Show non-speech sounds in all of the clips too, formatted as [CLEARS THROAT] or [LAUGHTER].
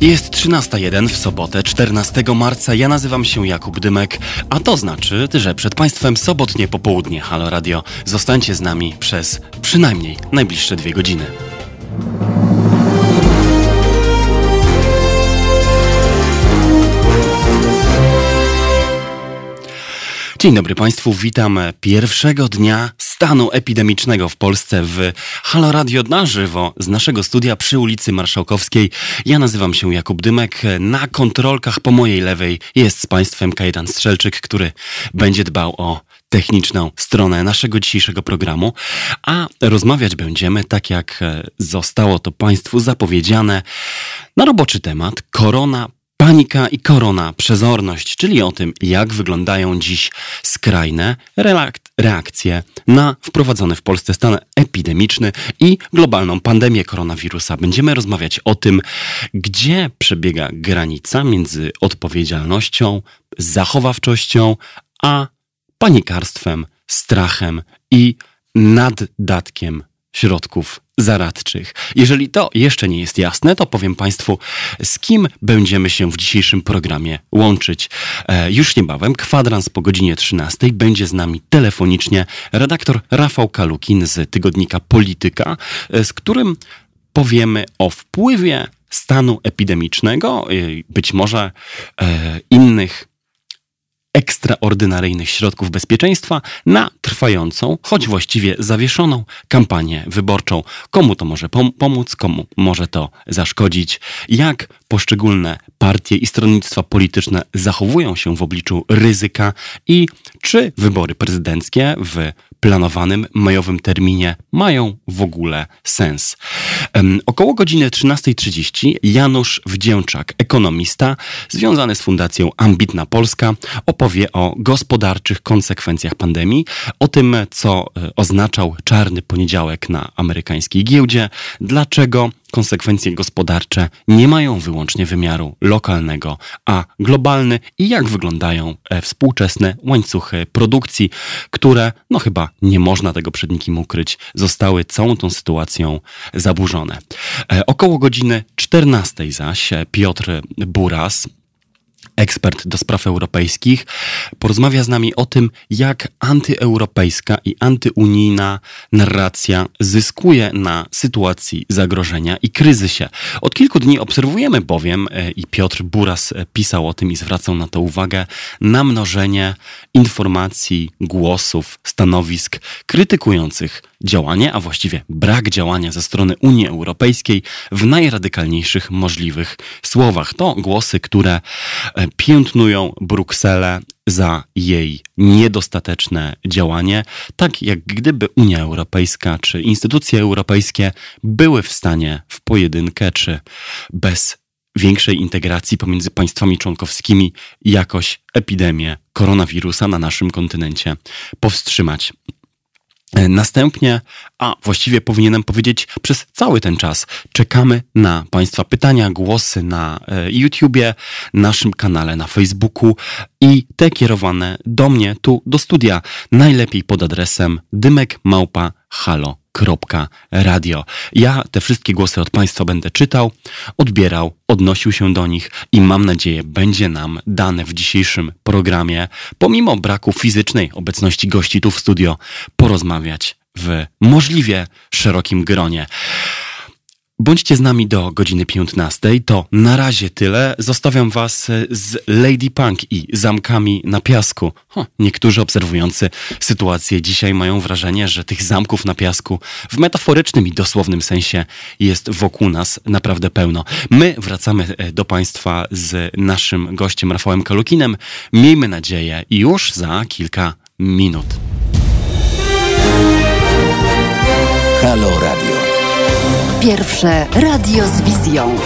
Jest 13.01 w sobotę, 14 marca. Ja nazywam się Jakub Dymek, a to znaczy, że przed Państwem sobotnie popołudnie Halo Radio. Zostańcie z nami przez przynajmniej najbliższe dwie godziny. Dzień dobry Państwu, witam pierwszego dnia stanu epidemicznego w Polsce w Halo Radio na żywo z naszego studia przy ulicy Marszałkowskiej. Ja nazywam się Jakub Dymek. Na kontrolkach po mojej lewej jest z Państwem Kajetan Strzelczyk, który będzie dbał o techniczną stronę naszego dzisiejszego programu, a rozmawiać będziemy, tak jak zostało to Państwu zapowiedziane, na roboczy temat korona Panika i korona, przezorność, czyli o tym, jak wyglądają dziś skrajne reakcje na wprowadzony w Polsce stan epidemiczny i globalną pandemię koronawirusa. Będziemy rozmawiać o tym, gdzie przebiega granica między odpowiedzialnością, zachowawczością, a panikarstwem, strachem i naddatkiem środków zaradczych. Jeżeli to jeszcze nie jest jasne, to powiem Państwu, z kim będziemy się w dzisiejszym programie łączyć. E, już niebawem, kwadrans po godzinie 13 będzie z nami telefonicznie redaktor Rafał Kalukin z tygodnika Polityka, e, z którym powiemy o wpływie stanu epidemicznego, być może e, innych ekstraordynaryjnych środków bezpieczeństwa na trwającą, choć właściwie zawieszoną kampanię wyborczą. Komu to może pom pomóc, komu może to zaszkodzić, jak poszczególne partie i stronnictwa polityczne zachowują się w obliczu ryzyka i czy wybory prezydenckie w planowanym majowym terminie mają w ogóle sens. Um, około godziny 13.30 Janusz Wdzięczak, ekonomista związany z Fundacją Ambitna Polska, opowie o gospodarczych konsekwencjach pandemii, o tym, co e, oznaczał czarny poniedziałek na amerykańskiej giełdzie, dlaczego konsekwencje gospodarcze nie mają wyłącznie wymiaru lokalnego, a globalny i jak wyglądają e, współczesne łańcuchy produkcji, które, no chyba nie można tego przed nikim ukryć, zostały całą tą sytuacją zaburzone. E, około godziny 14 zaś Piotr Buras, ekspert do spraw europejskich, porozmawia z nami o tym, jak antyeuropejska i antyunijna narracja zyskuje na sytuacji zagrożenia i kryzysie. Od kilku dni obserwujemy bowiem, e, i Piotr Buras pisał o tym i zwracał na to uwagę, namnożenie informacji, głosów, stanowisk krytykujących działanie, a właściwie brak działania ze strony Unii Europejskiej w najradykalniejszych możliwych słowach. To głosy, które e, piętnują Brukselę za jej niedostateczne działanie, tak jak gdyby Unia Europejska czy instytucje europejskie były w stanie w pojedynkę czy bez większej integracji pomiędzy państwami członkowskimi jakoś epidemię koronawirusa na naszym kontynencie powstrzymać. E, następnie, a właściwie powinienem powiedzieć przez cały ten czas, czekamy na Państwa pytania, głosy na e, YouTubie, naszym kanale na Facebooku i te kierowane do mnie tu do studia, najlepiej pod adresem dymek małpa halo radio. Ja te wszystkie głosy od Państwa będę czytał, odbierał, odnosił się do nich i mam nadzieję będzie nam dane w dzisiejszym programie, pomimo braku fizycznej obecności gości tu w studio, porozmawiać w możliwie szerokim gronie. Bądźcie z nami do godziny 15. To na razie tyle. Zostawiam Was z Lady Punk i zamkami na piasku. Ho, niektórzy obserwujący sytuację dzisiaj mają wrażenie, że tych zamków na piasku w metaforycznym i dosłownym sensie jest wokół nas naprawdę pełno. My wracamy e, do Państwa z naszym gościem Rafałem Kalukinem. Miejmy nadzieję już za kilka minut. Halo Radio. Pierwsze radio z wizją.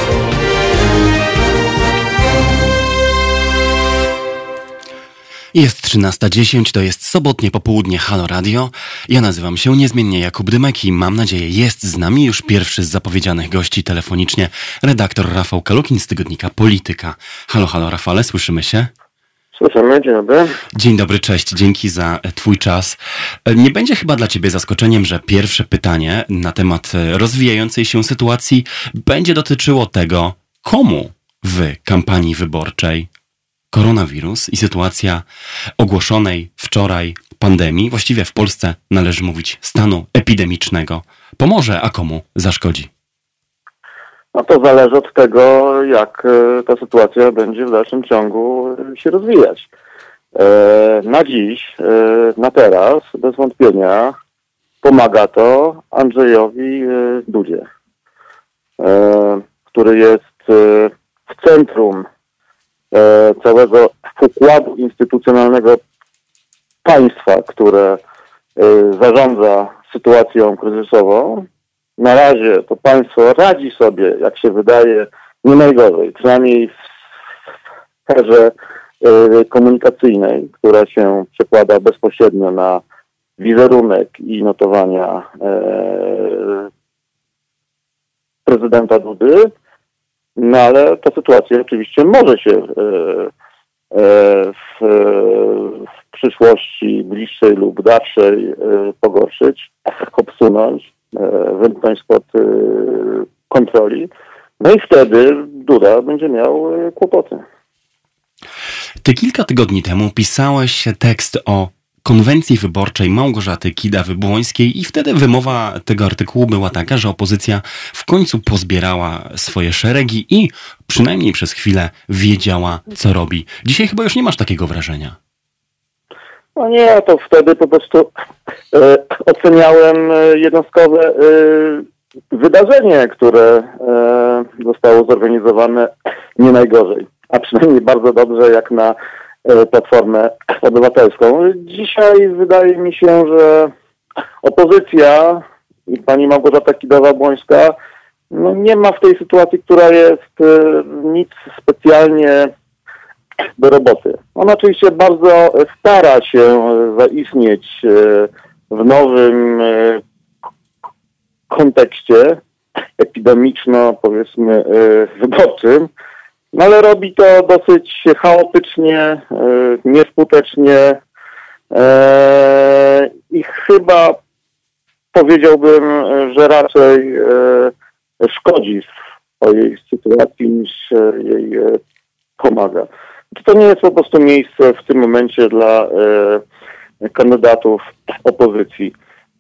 Jest 13.10, to jest sobotnie popołudnie Halo Radio. Ja nazywam się niezmiennie Jakub Dymek i mam nadzieję jest z nami już pierwszy z zapowiedzianych gości telefonicznie, redaktor Rafał Kalukin z tygodnika Polityka. Halo, halo Rafale, słyszymy się? Słyszymy, dzień dobry. Dzień dobry, cześć, dzięki za e, Twój czas. E, nie będzie chyba dla Ciebie zaskoczeniem, że pierwsze pytanie na temat e, rozwijającej się sytuacji będzie dotyczyło tego, komu w kampanii wyborczej koronawirus i sytuacja ogłoszonej wczoraj pandemii, właściwie w Polsce należy mówić stanu epidemicznego, pomoże, a komu zaszkodzi? No to zależy od tego, jak e, ta sytuacja będzie w dalszym ciągu e, się rozwijać. E, na dziś, na teraz, bez wątpienia, pomaga to Andrzejowi Dudzie, który jest w centrum całego układu instytucjonalnego państwa, które zarządza sytuacją kryzysową na razie to państwo radzi sobie, jak się wydaje, nie najgorzej. Przynajmniej w sferze y, komunikacyjnej, która się przekłada bezpośrednio na wizerunek i notowania e, prezydenta Dudy. No ale ta sytuacja oczywiście może się w, w przyszłości bliższej lub dalszej pogorszyć, obsunąć. E, wymknąć spod e, kontroli. No i wtedy Duda będzie miał e, kłopoty. Ty kilka tygodni temu pisałeś tekst o konwencji wyborczej Małgorzaty Kidawy-Błońskiej i wtedy wymowa tego artykułu była taka, że opozycja w końcu pozbierała swoje szeregi i przynajmniej przez chwilę wiedziała, co robi. Dzisiaj chyba już nie masz takiego wrażenia. No nie, to wtedy po prostu e, oceniałem e, jednostkowe e, wydarzenie, które e, zostało zorganizowane nie najgorzej, a przynajmniej bardzo dobrze jak na e, Platformę Obywatelską. Dzisiaj wydaje mi się, że opozycja i pani Małgorzata Kidawa-Błońska no nie ma w tej sytuacji, która jest e, nic specjalnie do roboty. On oczywiście bardzo stara się zaistnieć e, w nowym e, kontekście epidemiczno, powiedzmy, e, wyborczym, no ale robi to dosyć chaotycznie, nieskutecznie i chyba powiedziałbym, że raczej szkodzi swojej sytuacji niż jej pomaga. Czy to nie jest po prostu miejsce w tym momencie dla e, kandydatów opozycji?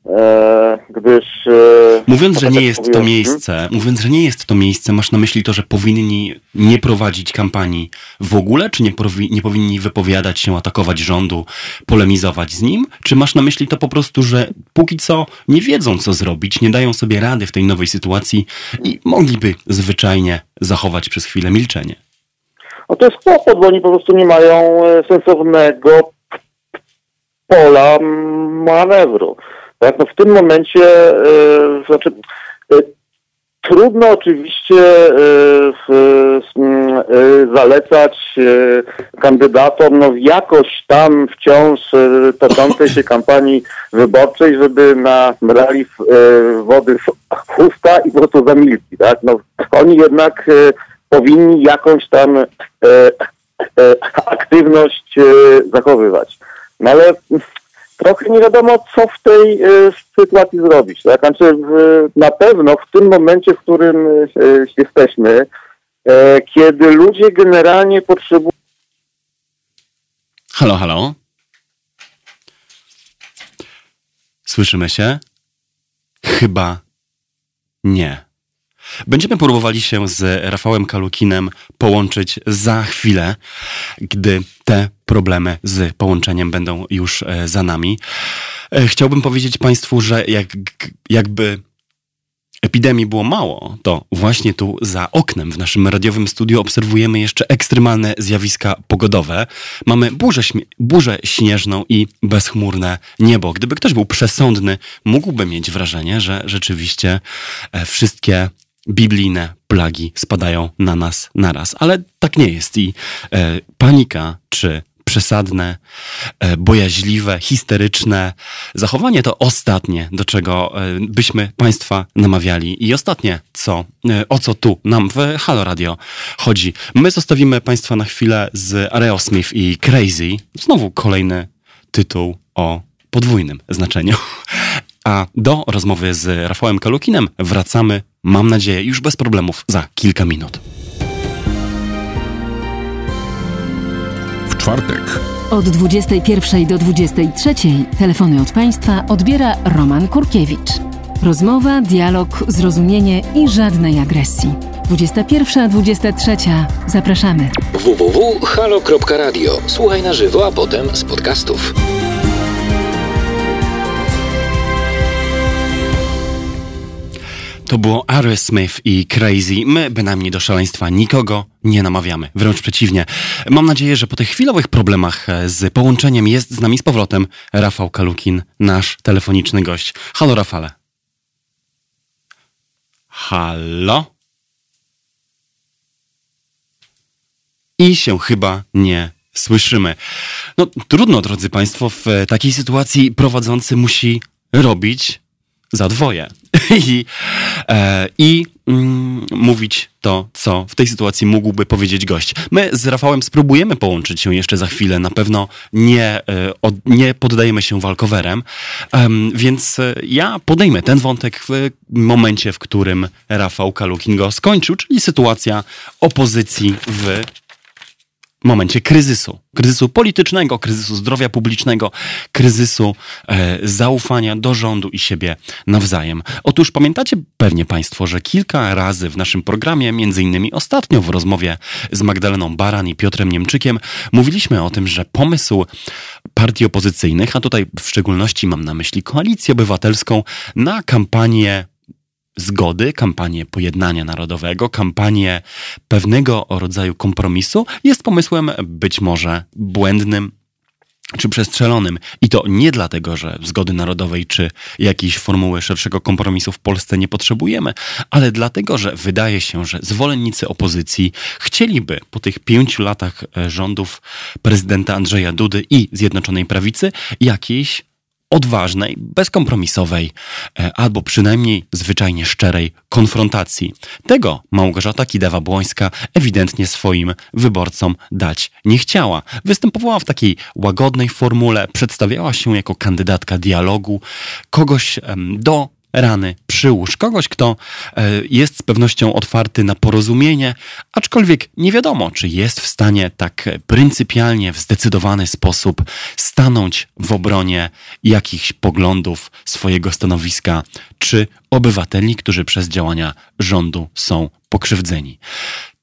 E, gdyż... E, mówiąc, że nie jest to miejsce, mówiąc, że nie jest to miejsce, masz na myśli to, że powinni nie prowadzić kampanii w ogóle, czy nie, nie powinni wypowiadać się, atakować rządu, polemizować z nim? Czy masz na myśli to po prostu, że póki co nie wiedzą, co zrobić, nie dają sobie rady w tej nowej sytuacji i mogliby zwyczajnie zachować przez chwilę milczenie? No to jest kłopot, bo oni po prostu nie mają e, sensownego pola manewru. Tak? No w tym momencie, yy, znaczy, yy, trudno oczywiście zalecać kandydatom no, jakoś tam wciąż toczącej się [LAUGHS] kampanii wyborczej, żeby nabrali wody w usta i po prostu zamilkli. Tak? No, oni jednak powinni jakąś tam e, e, aktywność e, zachowywać. No ale trochę nie wiadomo, co w tej e, sytuacji zrobić. Tak? Znaczy, w, na pewno w tym momencie, w którym e, jesteśmy, e, kiedy ludzie generalnie potrzebują. Halo, halo. Słyszymy się? Chyba nie. Będziemy próbowali się z Rafałem Kalukinem połączyć za chwilę, gdy te problemy z połączeniem będą już e, za nami. E, chciałbym powiedzieć Państwu, że jak, jakby epidemii było mało, to właśnie tu za oknem w naszym radiowym studiu obserwujemy jeszcze ekstremalne zjawiska pogodowe. Mamy burzę, burzę śnieżną i bezchmurne niebo. Gdyby ktoś był przesądny, mógłby mieć wrażenie, że rzeczywiście e, wszystkie biblijne plagi spadają na nas naraz. Ale tak nie jest i e, panika czy przesadne, e, bojaźliwe, histeryczne zachowanie to ostatnie, do czego e, byśmy Państwa namawiali. I ostatnie, co, e, o co tu nam w Halo Radio chodzi. My zostawimy Państwa na chwilę z Aerosmith i Crazy. Znowu kolejny tytuł o podwójnym znaczeniu. [LAUGHS] A do rozmowy z Rafałem Kalukinem wracamy, mam nadzieję, już bez problemów za kilka minut. czwartek. Od 21 do 23 telefony od Państwa odbiera Roman Kurkiewicz. Rozmowa, dialog, zrozumienie i żadnej agresji. 21-23. Zapraszamy. www.halo.radio. Słuchaj na żywo, a potem z podcastów. To było Aerosmith i Crazy. My bynajmniej do szaleństwa nikogo nie namawiamy. Wręcz przeciwnie. Mam nadzieję, że po tych chwilowych problemach e, z połączeniem jest z nami z powrotem Rafał Kalukin, nasz telefoniczny gość. Halo Rafale. Halo? I się chyba nie słyszymy. No trudno, drodzy Państwo, w e, takiej sytuacji prowadzący musi robić za dwoje. [LAUGHS] I, e, i mm, mówić to, co w tej sytuacji mógłby powiedzieć gość. My z Rafałem spróbujemy połączyć się jeszcze za chwilę. Na pewno nie, e, od, nie poddajemy się walkowerem, Em, więc e, ja podejmę ten wątek w momencie, w którym Rafał Kalukin go skończył, czyli sytuacja opozycji w momencie kryzysu. Kryzysu politycznego, kryzysu zdrowia publicznego, kryzysu e, zaufania do rządu i siebie nawzajem. Otóż pamiętacie pewnie Państwo, że kilka razy w naszym programie, między innymi ostatnio w rozmowie z Magdaleną Baran i Piotrem Niemczykiem, mówiliśmy o tym, że pomysł partii opozycyjnych, a tutaj w szczególności mam na myśli koalicję obywatelską, na kampanię zgody, kampanię pojednania narodowego, kampanię pewnego rodzaju kompromisu jest pomysłem być może błędnym czy przestrzelonym. I to nie dlatego, że zgody narodowej czy jakiejś formuły szerszego kompromisu w Polsce nie potrzebujemy, ale dlatego, że wydaje się, że zwolennicy opozycji chcieliby po tych pięciu latach e, rządów prezydenta Andrzeja Dudy i Zjednoczonej Prawicy jakiejś odważnej, bezkompromisowej, e, albo przynajmniej zwyczajnie szczerej konfrontacji. Tego Małgorzata Kidawa-Błońska ewidentnie swoim wyborcom dać nie chciała. Występowała w takiej łagodnej formule, przedstawiała się jako kandydatka dialogu, kogoś do rany przyłóż. Kogoś, kto e, jest z pewnością otwarty na porozumienie, aczkolwiek nie wiadomo, czy jest w stanie tak pryncypialnie, w zdecydowany sposób stanąć w obronie jakichś poglądów swojego stanowiska, czy obywateli, którzy przez działania rządu są pokrzywdzeni.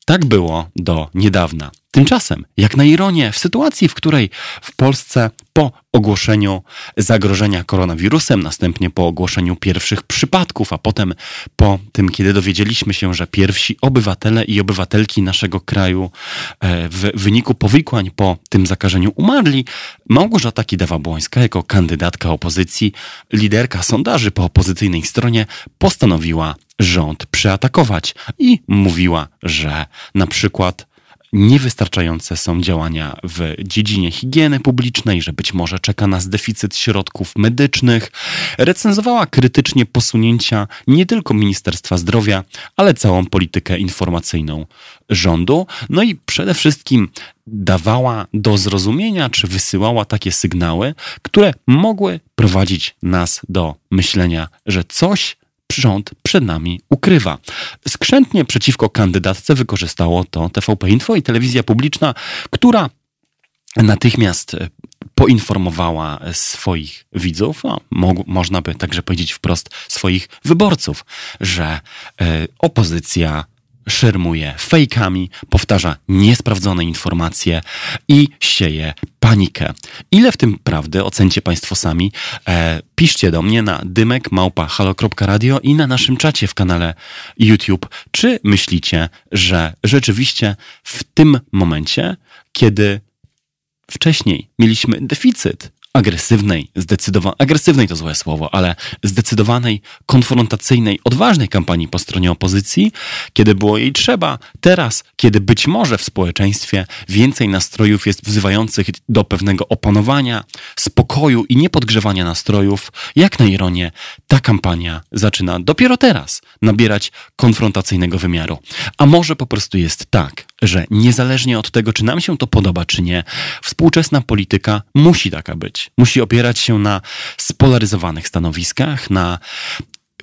Tak było do niedawna. Tymczasem, jak na ironię, w sytuacji, w której w Polsce po ogłoszeniu zagrożenia koronawirusem, następnie po ogłoszeniu pierwszych przypadków, a potem po tym, kiedy dowiedzieliśmy się, że pierwsi obywatele i obywatelki naszego kraju e, w wyniku powikłań po tym zakażeniu umarli, Małgorzata Kidawa-Błońska jako kandydatka opozycji, liderka sondaży po opozycyjnej stronie postanowiła rząd przeatakować i mówiła, że na przykład niewystarczające są działania w dziedzinie higieny publicznej, że być może czeka nas deficyt środków medycznych. Recenzowała krytycznie posunięcia nie tylko Ministerstwa Zdrowia, ale całą politykę informacyjną rządu. No i przede wszystkim dawała do zrozumienia, czy wysyłała takie sygnały, które mogły prowadzić nas do myślenia, że coś rząd przed nami ukrywa. Skrzętnie przeciwko kandydatce wykorzystało to TVP Info i telewizja publiczna, która natychmiast e, poinformowała swoich widzów, a mo można by także powiedzieć wprost swoich wyborców, że e, opozycja szermuje fejkami, powtarza niesprawdzone informacje i sieje panikę. Ile w tym prawdy, ocencie Państwo sami. E, piszcie do mnie na dymek małpa halo.radio i na naszym czacie w kanale YouTube. Czy myślicie, że rzeczywiście w tym momencie, kiedy wcześniej mieliśmy deficyt agresywnej, zdecydowanej, agresywnej to złe słowo, ale zdecydowanej, konfrontacyjnej, odważnej kampanii po stronie opozycji, kiedy było jej trzeba. Teraz, kiedy być może w społeczeństwie więcej nastrojów jest wzywających do pewnego opanowania, spokoju i niepodgrzewania nastrojów, jak na ironię, ta kampania zaczyna dopiero teraz nabierać konfrontacyjnego wymiaru. A może po prostu jest tak, że niezależnie od tego, czy nam się to podoba, czy nie, współczesna polityka musi taka być. Musi opierać się na spolaryzowanych stanowiskach, na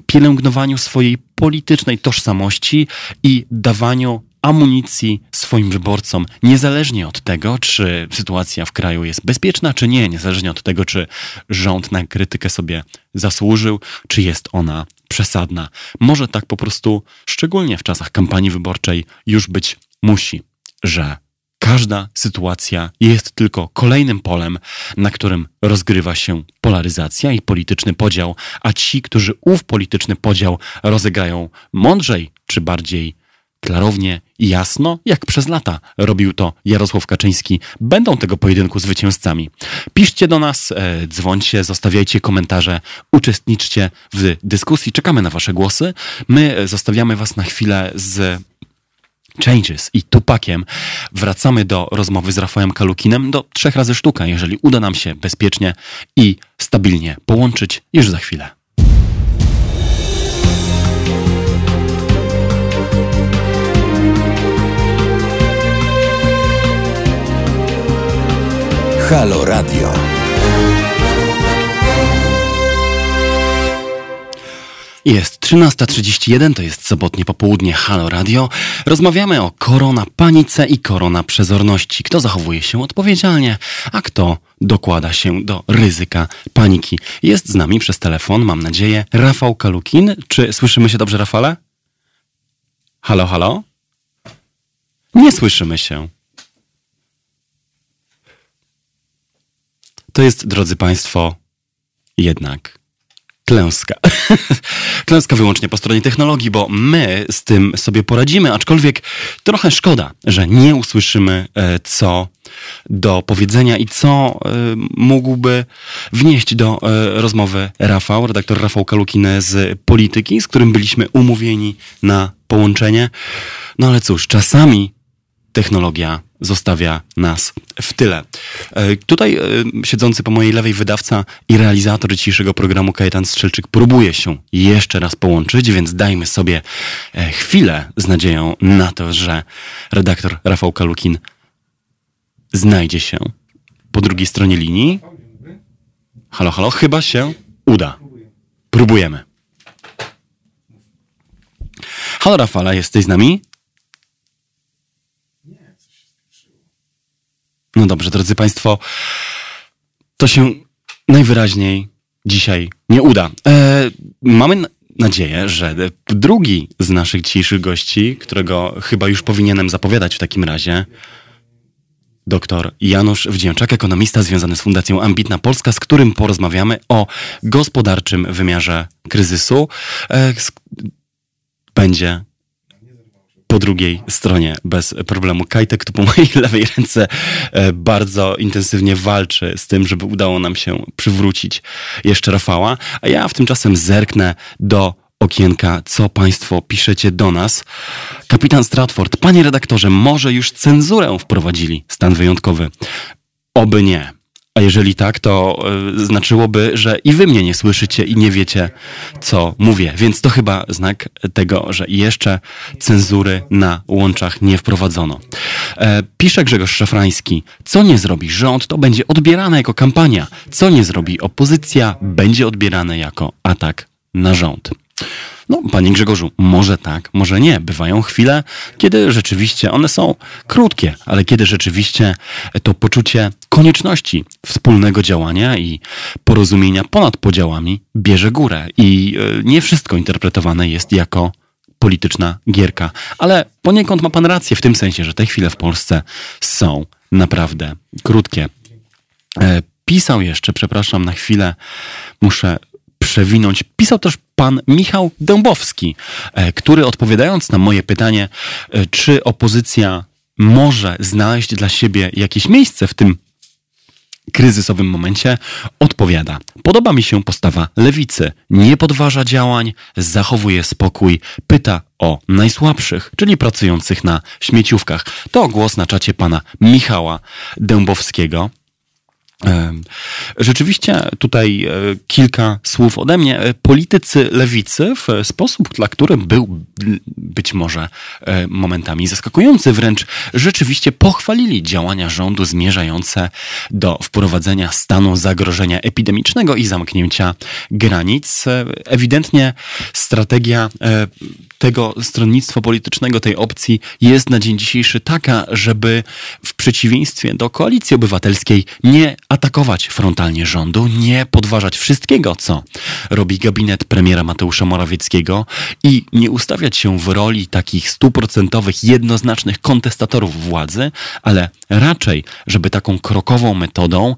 pielęgnowaniu swojej politycznej tożsamości i dawaniu amunicji swoim wyborcom, niezależnie od tego, czy sytuacja w kraju jest bezpieczna, czy nie, niezależnie od tego, czy rząd na krytykę sobie zasłużył, czy jest ona przesadna. Może tak po prostu, szczególnie w czasach kampanii wyborczej, już być musi, że każda sytuacja jest tylko kolejnym polem, na którym rozgrywa się polaryzacja i polityczny podział, a ci, którzy ów polityczny podział rozegrają mądrzej czy bardziej klarownie i jasno, jak przez lata robił to Jarosław Kaczyński, będą tego pojedynku zwycięzcami. Piszcie do nas, e, dzwońcie, zostawiajcie komentarze, uczestniczcie w dyskusji. Czekamy na Wasze głosy. My e, zostawiamy Was na chwilę z Changes i Tupakiem wracamy do rozmowy z Rafałem Kalukinem do trzech razy sztuka, jeżeli uda nam się bezpiecznie i stabilnie połączyć już za chwilę. Halo Radio. Jest 13.31, to jest sobotnie popołudnie Halo Radio. Rozmawiamy o korona panice i korona przezorności. Kto zachowuje się odpowiedzialnie, a kto dokłada się do ryzyka paniki. Jest z nami przez telefon, mam nadzieję, Rafał Kalukin. Czy słyszymy się dobrze, Rafale? Halo, halo? Nie słyszymy się. To jest, drodzy Państwo, jednak klęska. [LAUGHS] klęska wyłącznie po stronie technologii, bo my z tym sobie poradzimy, aczkolwiek trochę szkoda, że nie usłyszymy, e, co do powiedzenia i co e, mógłby wnieść do e, rozmowy Rafał, redaktor Rafał Kalukin z Polityki, z którym byliśmy umówieni na połączenie. No ale cóż, czasami technologia zostawia nas w tyle. E, tutaj e, siedzący po mojej lewej wydawca i realizator dzisiejszego programu Kajetan Strzelczyk próbuje się jeszcze raz połączyć, więc dajmy sobie e, chwilę z nadzieją na to, że redaktor Rafał Kalukin znajdzie się po drugiej stronie linii. Halo, halo, chyba się uda. Próbujemy. Halo Rafala, jesteś z nami? No dobrze, drodzy Państwo, to się najwyraźniej dzisiaj nie uda. E, mamy nadzieję, że drugi z naszych dzisiejszych gości, którego chyba już powinienem zapowiadać w takim razie, Doktor Janusz Wdzięczak, ekonomista związany z Fundacją Ambitna Polska, z którym porozmawiamy o gospodarczym wymiarze kryzysu. E, będzie po drugiej stronie bez problemu. Kajtek tu po mojej [LAUGHS] lewej ręce e, bardzo intensywnie walczy z tym, żeby udało nam się przywrócić jeszcze Rafała, a ja w tymczasem zerknę do okienka, co Państwo piszecie do nas. Kapitan Stratford, panie redaktorze, może już cenzurę wprowadzili stan wyjątkowy? Oby nie. A jeżeli tak, to y, znaczyłoby, że i wy mnie nie słyszycie i nie wiecie, co mówię. Więc to chyba znak tego, że jeszcze cenzury na łączach nie wprowadzono. E, pisze Grzegorz Szafrański. Co nie zrobi rząd, to będzie odbierane jako kampania. Co nie zrobi opozycja, będzie odbierane jako atak na rząd. No, panie Grzegorzu, może tak, może nie. Bywają chwile, kiedy rzeczywiście one są krótkie, ale kiedy rzeczywiście to poczucie konieczności wspólnego działania i porozumienia ponad podziałami bierze górę. I e, nie wszystko interpretowane jest jako polityczna gierka. Ale poniekąd ma pan rację w tym sensie, że te chwile w Polsce są naprawdę krótkie. E, pisał jeszcze, przepraszam, na chwilę muszę przewinąć. Pisał też pan Michał Dębowski, e, który odpowiadając na moje pytanie, e, czy opozycja może znaleźć dla siebie jakieś miejsce w tym kryzysowym momencie, odpowiada: Podoba mi się postawa lewicy. Nie podważa działań, zachowuje spokój, pyta o najsłabszych, czyli pracujących na śmieciówkach. To głos na czacie pana Michała Dębowskiego. Rzeczywiście tutaj e, kilka słów ode mnie. E, politycy lewicy w sposób, dla który był być może e, momentami zaskakujący wręcz, rzeczywiście pochwalili działania rządu zmierzające do wprowadzenia stanu zagrożenia epidemicznego i zamknięcia granic. Ewidentnie strategia tego stronnictwa politycznego, tej opcji jest na dzień dzisiejszy taka, żeby w przeciwieństwie do koalicji obywatelskiej nie atakować frontalnie rządu, nie podważać wszystkiego, co robi gabinet premiera Mateusza Morawieckiego i nie ustawiać się w roli takich stuprocentowych, jednoznacznych kontestatorów władzy, ale raczej, żeby taką krokową metodą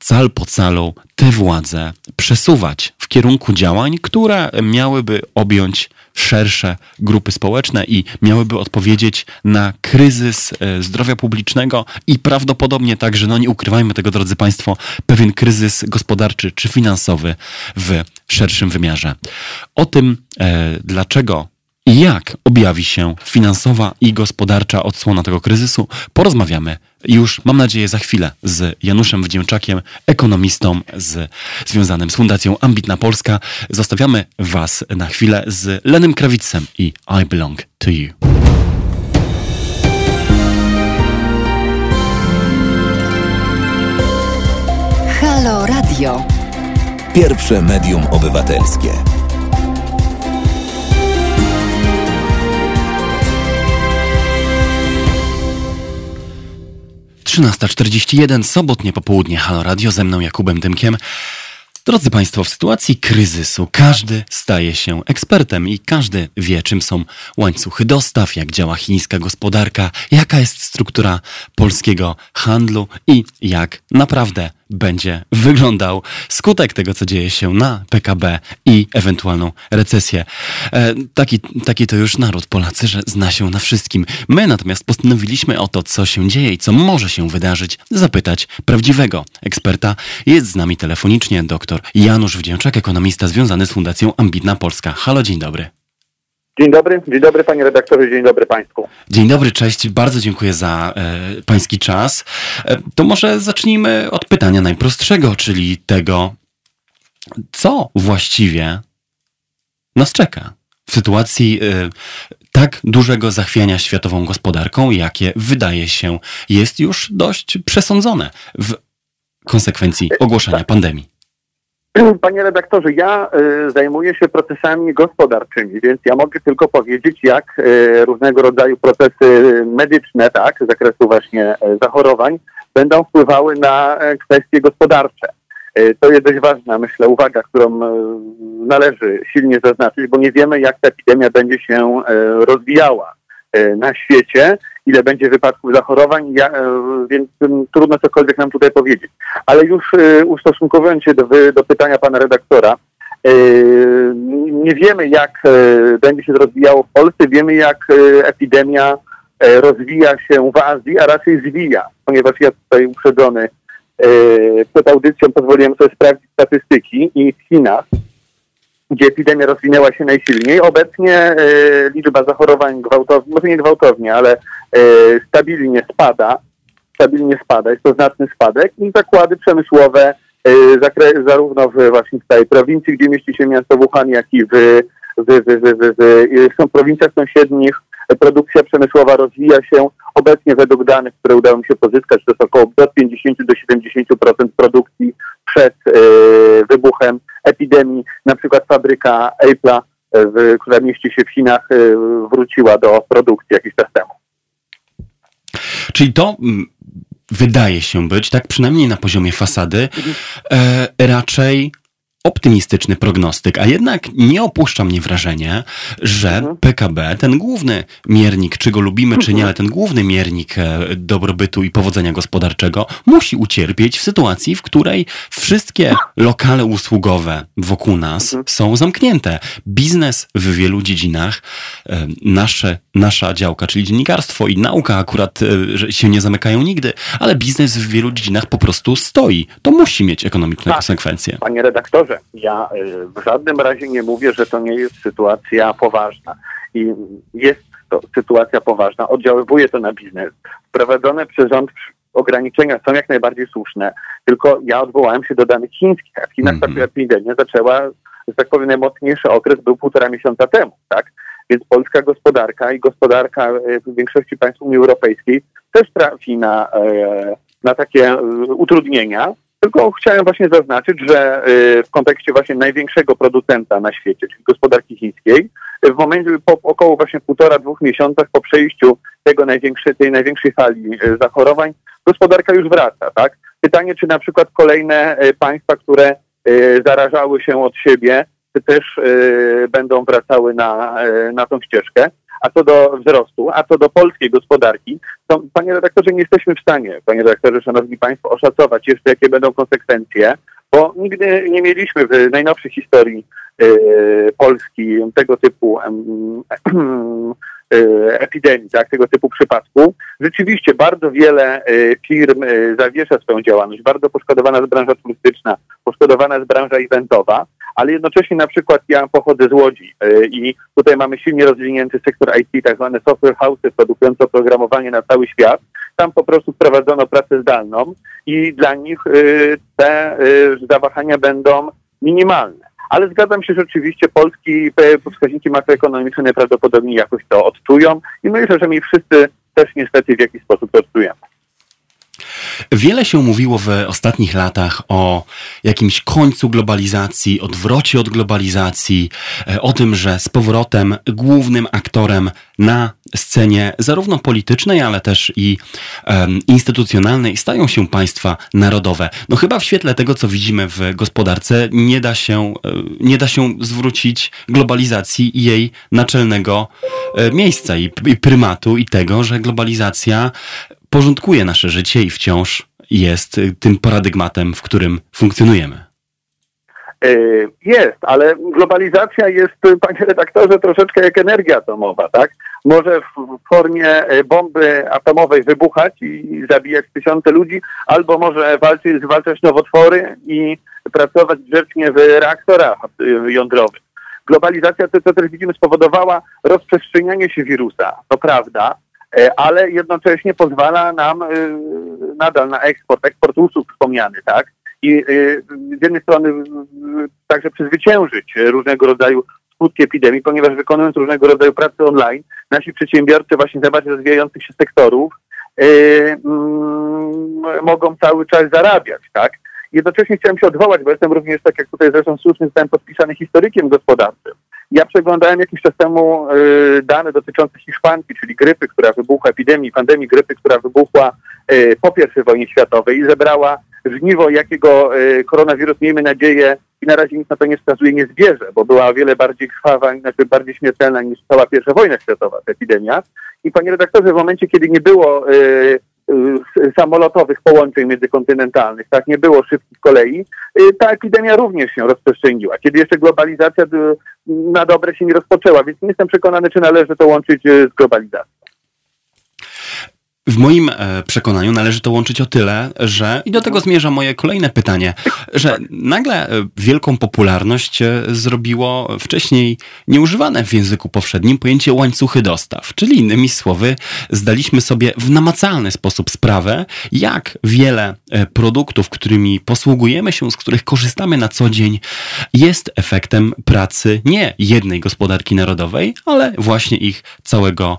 cal po calu te władze przesuwać w kierunku działań, które miałyby objąć szersze grupy społeczne i miałyby odpowiedzieć na kryzys e, zdrowia publicznego i prawdopodobnie także, no nie ukrywajmy tego, drodzy Państwo, pewien kryzys gospodarczy czy finansowy w szerszym wymiarze. O tym, e, dlaczego jak objawi się finansowa i gospodarcza odsłona tego kryzysu, porozmawiamy już, mam nadzieję, za chwilę z Januszem Wdzięczakiem, ekonomistą z, związanym z Fundacją Ambitna Polska. Zostawiamy Was na chwilę z Lenem Krawicem i I Belong to You. Halo Radio. Pierwsze medium obywatelskie. 13.41, sobotnie popołudnie, Halo Radio, ze mną Jakubem Dymkiem. Drodzy Państwo, w sytuacji kryzysu każdy staje się ekspertem i każdy wie, czym są łańcuchy dostaw, jak działa chińska gospodarka, jaka jest struktura polskiego handlu i jak naprawdę będzie wyglądał skutek tego, co dzieje się na PKB i ewentualną recesję. E, taki, taki to już naród Polacy, że zna się na wszystkim. My natomiast postanowiliśmy o to, co się dzieje i co może się wydarzyć, zapytać prawdziwego eksperta. Jest z nami telefonicznie dr Janusz Wdzięczak, ekonomista związany z Fundacją Ambitna Polska. Halo, dzień dobry. Dzień dobry, dzień dobry panie redaktorze, dzień dobry państwu. Dzień dobry, cześć, bardzo dziękuję za e, pański czas. E, to może zacznijmy od pytania najprostszego, czyli tego, co właściwie nas czeka w sytuacji e, tak dużego zachwiania światową gospodarką, jakie wydaje się jest już dość przesądzone w konsekwencji ogłoszenia pandemii. [CLEARS THROAT] Panie redaktorze, ja y, zajmuję się procesami gospodarczymi, więc ja mogę tylko powiedzieć, jak y, różnego rodzaju procesy medyczne, tak, z zakresu właśnie y, zachorowań, będą wpływały na y, kwestie gospodarcze. Y, to jest dość ważna, myślę, uwaga, którą należy silnie zaznaczyć, bo nie wiemy, jak ta epidemia będzie się rozwijała na świecie ile będzie wypadków zachorowań, ja, e, więc trudno cokolwiek nam tutaj powiedzieć. Ale już e, ustosunkowując się do, do pytania pana redaktora, e, nie wiemy, jak będzie się rozwijało w Polsce, wiemy, jak epidemia rozwija się w Azji, a raczej zwija, ponieważ ja tutaj uprzedzony przed audycją pozwoliłem sobie sprawdzić statystyki i w Chinach gdzie epidemia rozwinęła się najsilniej. Obecnie liczba zachorowań gwałtownie, może nie gwałtownie, ale stabilnie spada. Stabilnie spada, jest to znaczny spadek i zakłady przemysłowe e, zarówno w właśnie w tej prowincji, gdzie mieści się miasto Wuhan, jak i w, w, w, w, w, w prowincjach sąsiednich produkcja przemysłowa rozwija się. Obecnie według danych, które udało mi się pozyskać, to jest około od 50 do 70% produkcji przed e, wybuchem epidemii. Na przykład fabryka Apple'a, e, która mieści się w Chinach, e, wróciła do produkcji jakiś czas temu. Czyli to mm, wydaje się być, tak przynajmniej na poziomie fasady, e, raczej optymistyczny prognostyk, a jednak nie opuszcza mnie wrażenie, że mhm. PKB, ten główny miernik, czy go lubimy, czy nie, mhm. ale ten główny miernik e, dobrobytu i powodzenia gospodarczego musi ucierpieć w sytuacji, w której wszystkie lokale usługowe wokół nas mhm. są zamknięte. Biznes w wielu dziedzinach, e, nasze, nasza działka, czyli dziennikarstwo i nauka akurat e, się nie zamykają nigdy, ale biznes w wielu dziedzinach po prostu stoi. To musi mieć ekonomiczne tak. konsekwencje. Panie redaktorze, ja y, w żadnym razie nie mówię, że to nie jest sytuacja poważna. I jest to sytuacja poważna, oddziaływuje to na biznes. Wprowadzone przez rząd ograniczenia są jak najbardziej słuszne, tylko ja odwołałem się do danych chińskich, a w Chinach mm -hmm. ta epidemia zaczęła, że tak powiem, najmocniejszy okres był półtora miesiąca temu, tak? Więc polska gospodarka i gospodarka y, w większości państw Unii Europejskiej też trafi na, e, na takie y, utrudnienia, tylko chciałem właśnie zaznaczyć, że y, w kontekście właśnie największego producenta na świecie, czyli gospodarki chińskiej, w momencie po około właśnie półtora, dwóch miesiącach po przejściu tego największej, tej największej fali e, zachorowań, gospodarka już wraca, tak? Pytanie, czy na przykład kolejne e, państwa, które zarażały się od siebie, czy też będą wracały na, na tą ścieżkę. A co do wzrostu, a co do polskiej gospodarki, to panie redaktorze, nie jesteśmy w stanie, panie redaktorze, szanowni państwo, oszacować jeszcze, jakie będą konsekwencje, bo nigdy nie mieliśmy w najnowszej historii e, Polski tego typu em, e, epidemii, tak, tego typu przypadku. Rzeczywiście bardzo wiele e, firm zawiesza swoją działalność. Bardzo poszkodowana jest branża turystyczna, poszkodowana jest branża eventowa, ale jednocześnie na przykład ja pochodzę z Łodzi e, i tutaj mamy silnie rozwinięty sektor IT, tak zwane software houses produkujące oprogramowanie na cały świat. Tam po prostu wprowadzono pracę zdalną i dla nich e, te e, zawahania będą minimalne. Ale zgadzam się, że rzeczywiście polski wskaźniki makroekonomiczne najprawdopodobniej jakoś to odczują i myślę, że my wszyscy też niestety w jakiś sposób to odczujemy. Wiele się mówiło w ostatnich latach o jakimś końcu globalizacji, odwrocie od globalizacji, e, o tym, że z powrotem głównym aktorem na scenie zarówno politycznej, ale też i em, instytucjonalnej stają się państwa narodowe. No chyba w świetle tego, co widzimy w gospodarce, nie da się, e, nie da się zwrócić globalizacji i jej naczelnego e, miejsca i, i prymatu i tego, że globalizacja porządkuje nasze życie i wciąż jest y, tym paradygmatem, w którym funkcjonujemy. E, Jest, ale globalizacja jest, panie redaktorze, troszeczkę jak energia atomowa, tak? Może w formie e, bomby atomowej wybuchać i zabijać tysiące ludzi, albo może walczyć, zwalczać nowotwory i pracować grzecznie w reaktorach jądrowych. Globalizacja, to co też widzimy, spowodowała rozprzestrzenianie się wirusa, to prawda, ale jednocześnie pozwala nam e, nadal na eksport, eksport usług wspomniany, tak? I y, z jednej strony także przezwyciężyć różnego rodzaju skutki epidemii, ponieważ wykonując różnego rodzaju pracę online, nasi przedsiębiorcy właśnie z najbardziej rozwijających się sektorów mm, mogą cały czas zarabiać, tak? Jednocześnie chciałem się odwołać, bo jestem również, tak jak tutaj zresztą słusznie zostałem podpisany historykiem gospodarczym. Ja przeglądałem jakiś czas temu y, dane dotyczące Hiszpanki, czyli grypy, która wybuchła, epidemii, pandemii grypy, która wybuchła y, po I wojnie światowej i zebrała żniwo, jakiego y, koronawirus, miejmy nadzieję, i na razie nic na to nie wskazuje, nie zbierze, bo była o wiele bardziej krwawa, znaczy bardziej śmiertelna niż cała pierwsza wojna światowa, ta epidemia. I panie redaktorze, w momencie, kiedy nie było samolotowych połączeń międzykontynentalnych, tak, nie było szybkich kolei, y, ta epidemia również się rozprzestrzeniła. Kiedy jeszcze globalizacja y, na dobre się nie rozpoczęła, więc nie jestem przekonany, czy należy to łączyć y, z globalizacją. W moim e, przekonaniu należy to łączyć o tyle, że, i do tego zmierza moje kolejne pytanie, że nagle e, wielką popularność e, zrobiło wcześniej nieużywane w języku powszednim pojęcie łańcuchy dostaw. Czyli innymi słowy, zdaliśmy sobie w namacalny sposób sprawę, jak wiele produktów, którymi posługujemy się, z których korzystamy na co dzień, jest efektem pracy nie jednej gospodarki narodowej, ale właśnie ich całego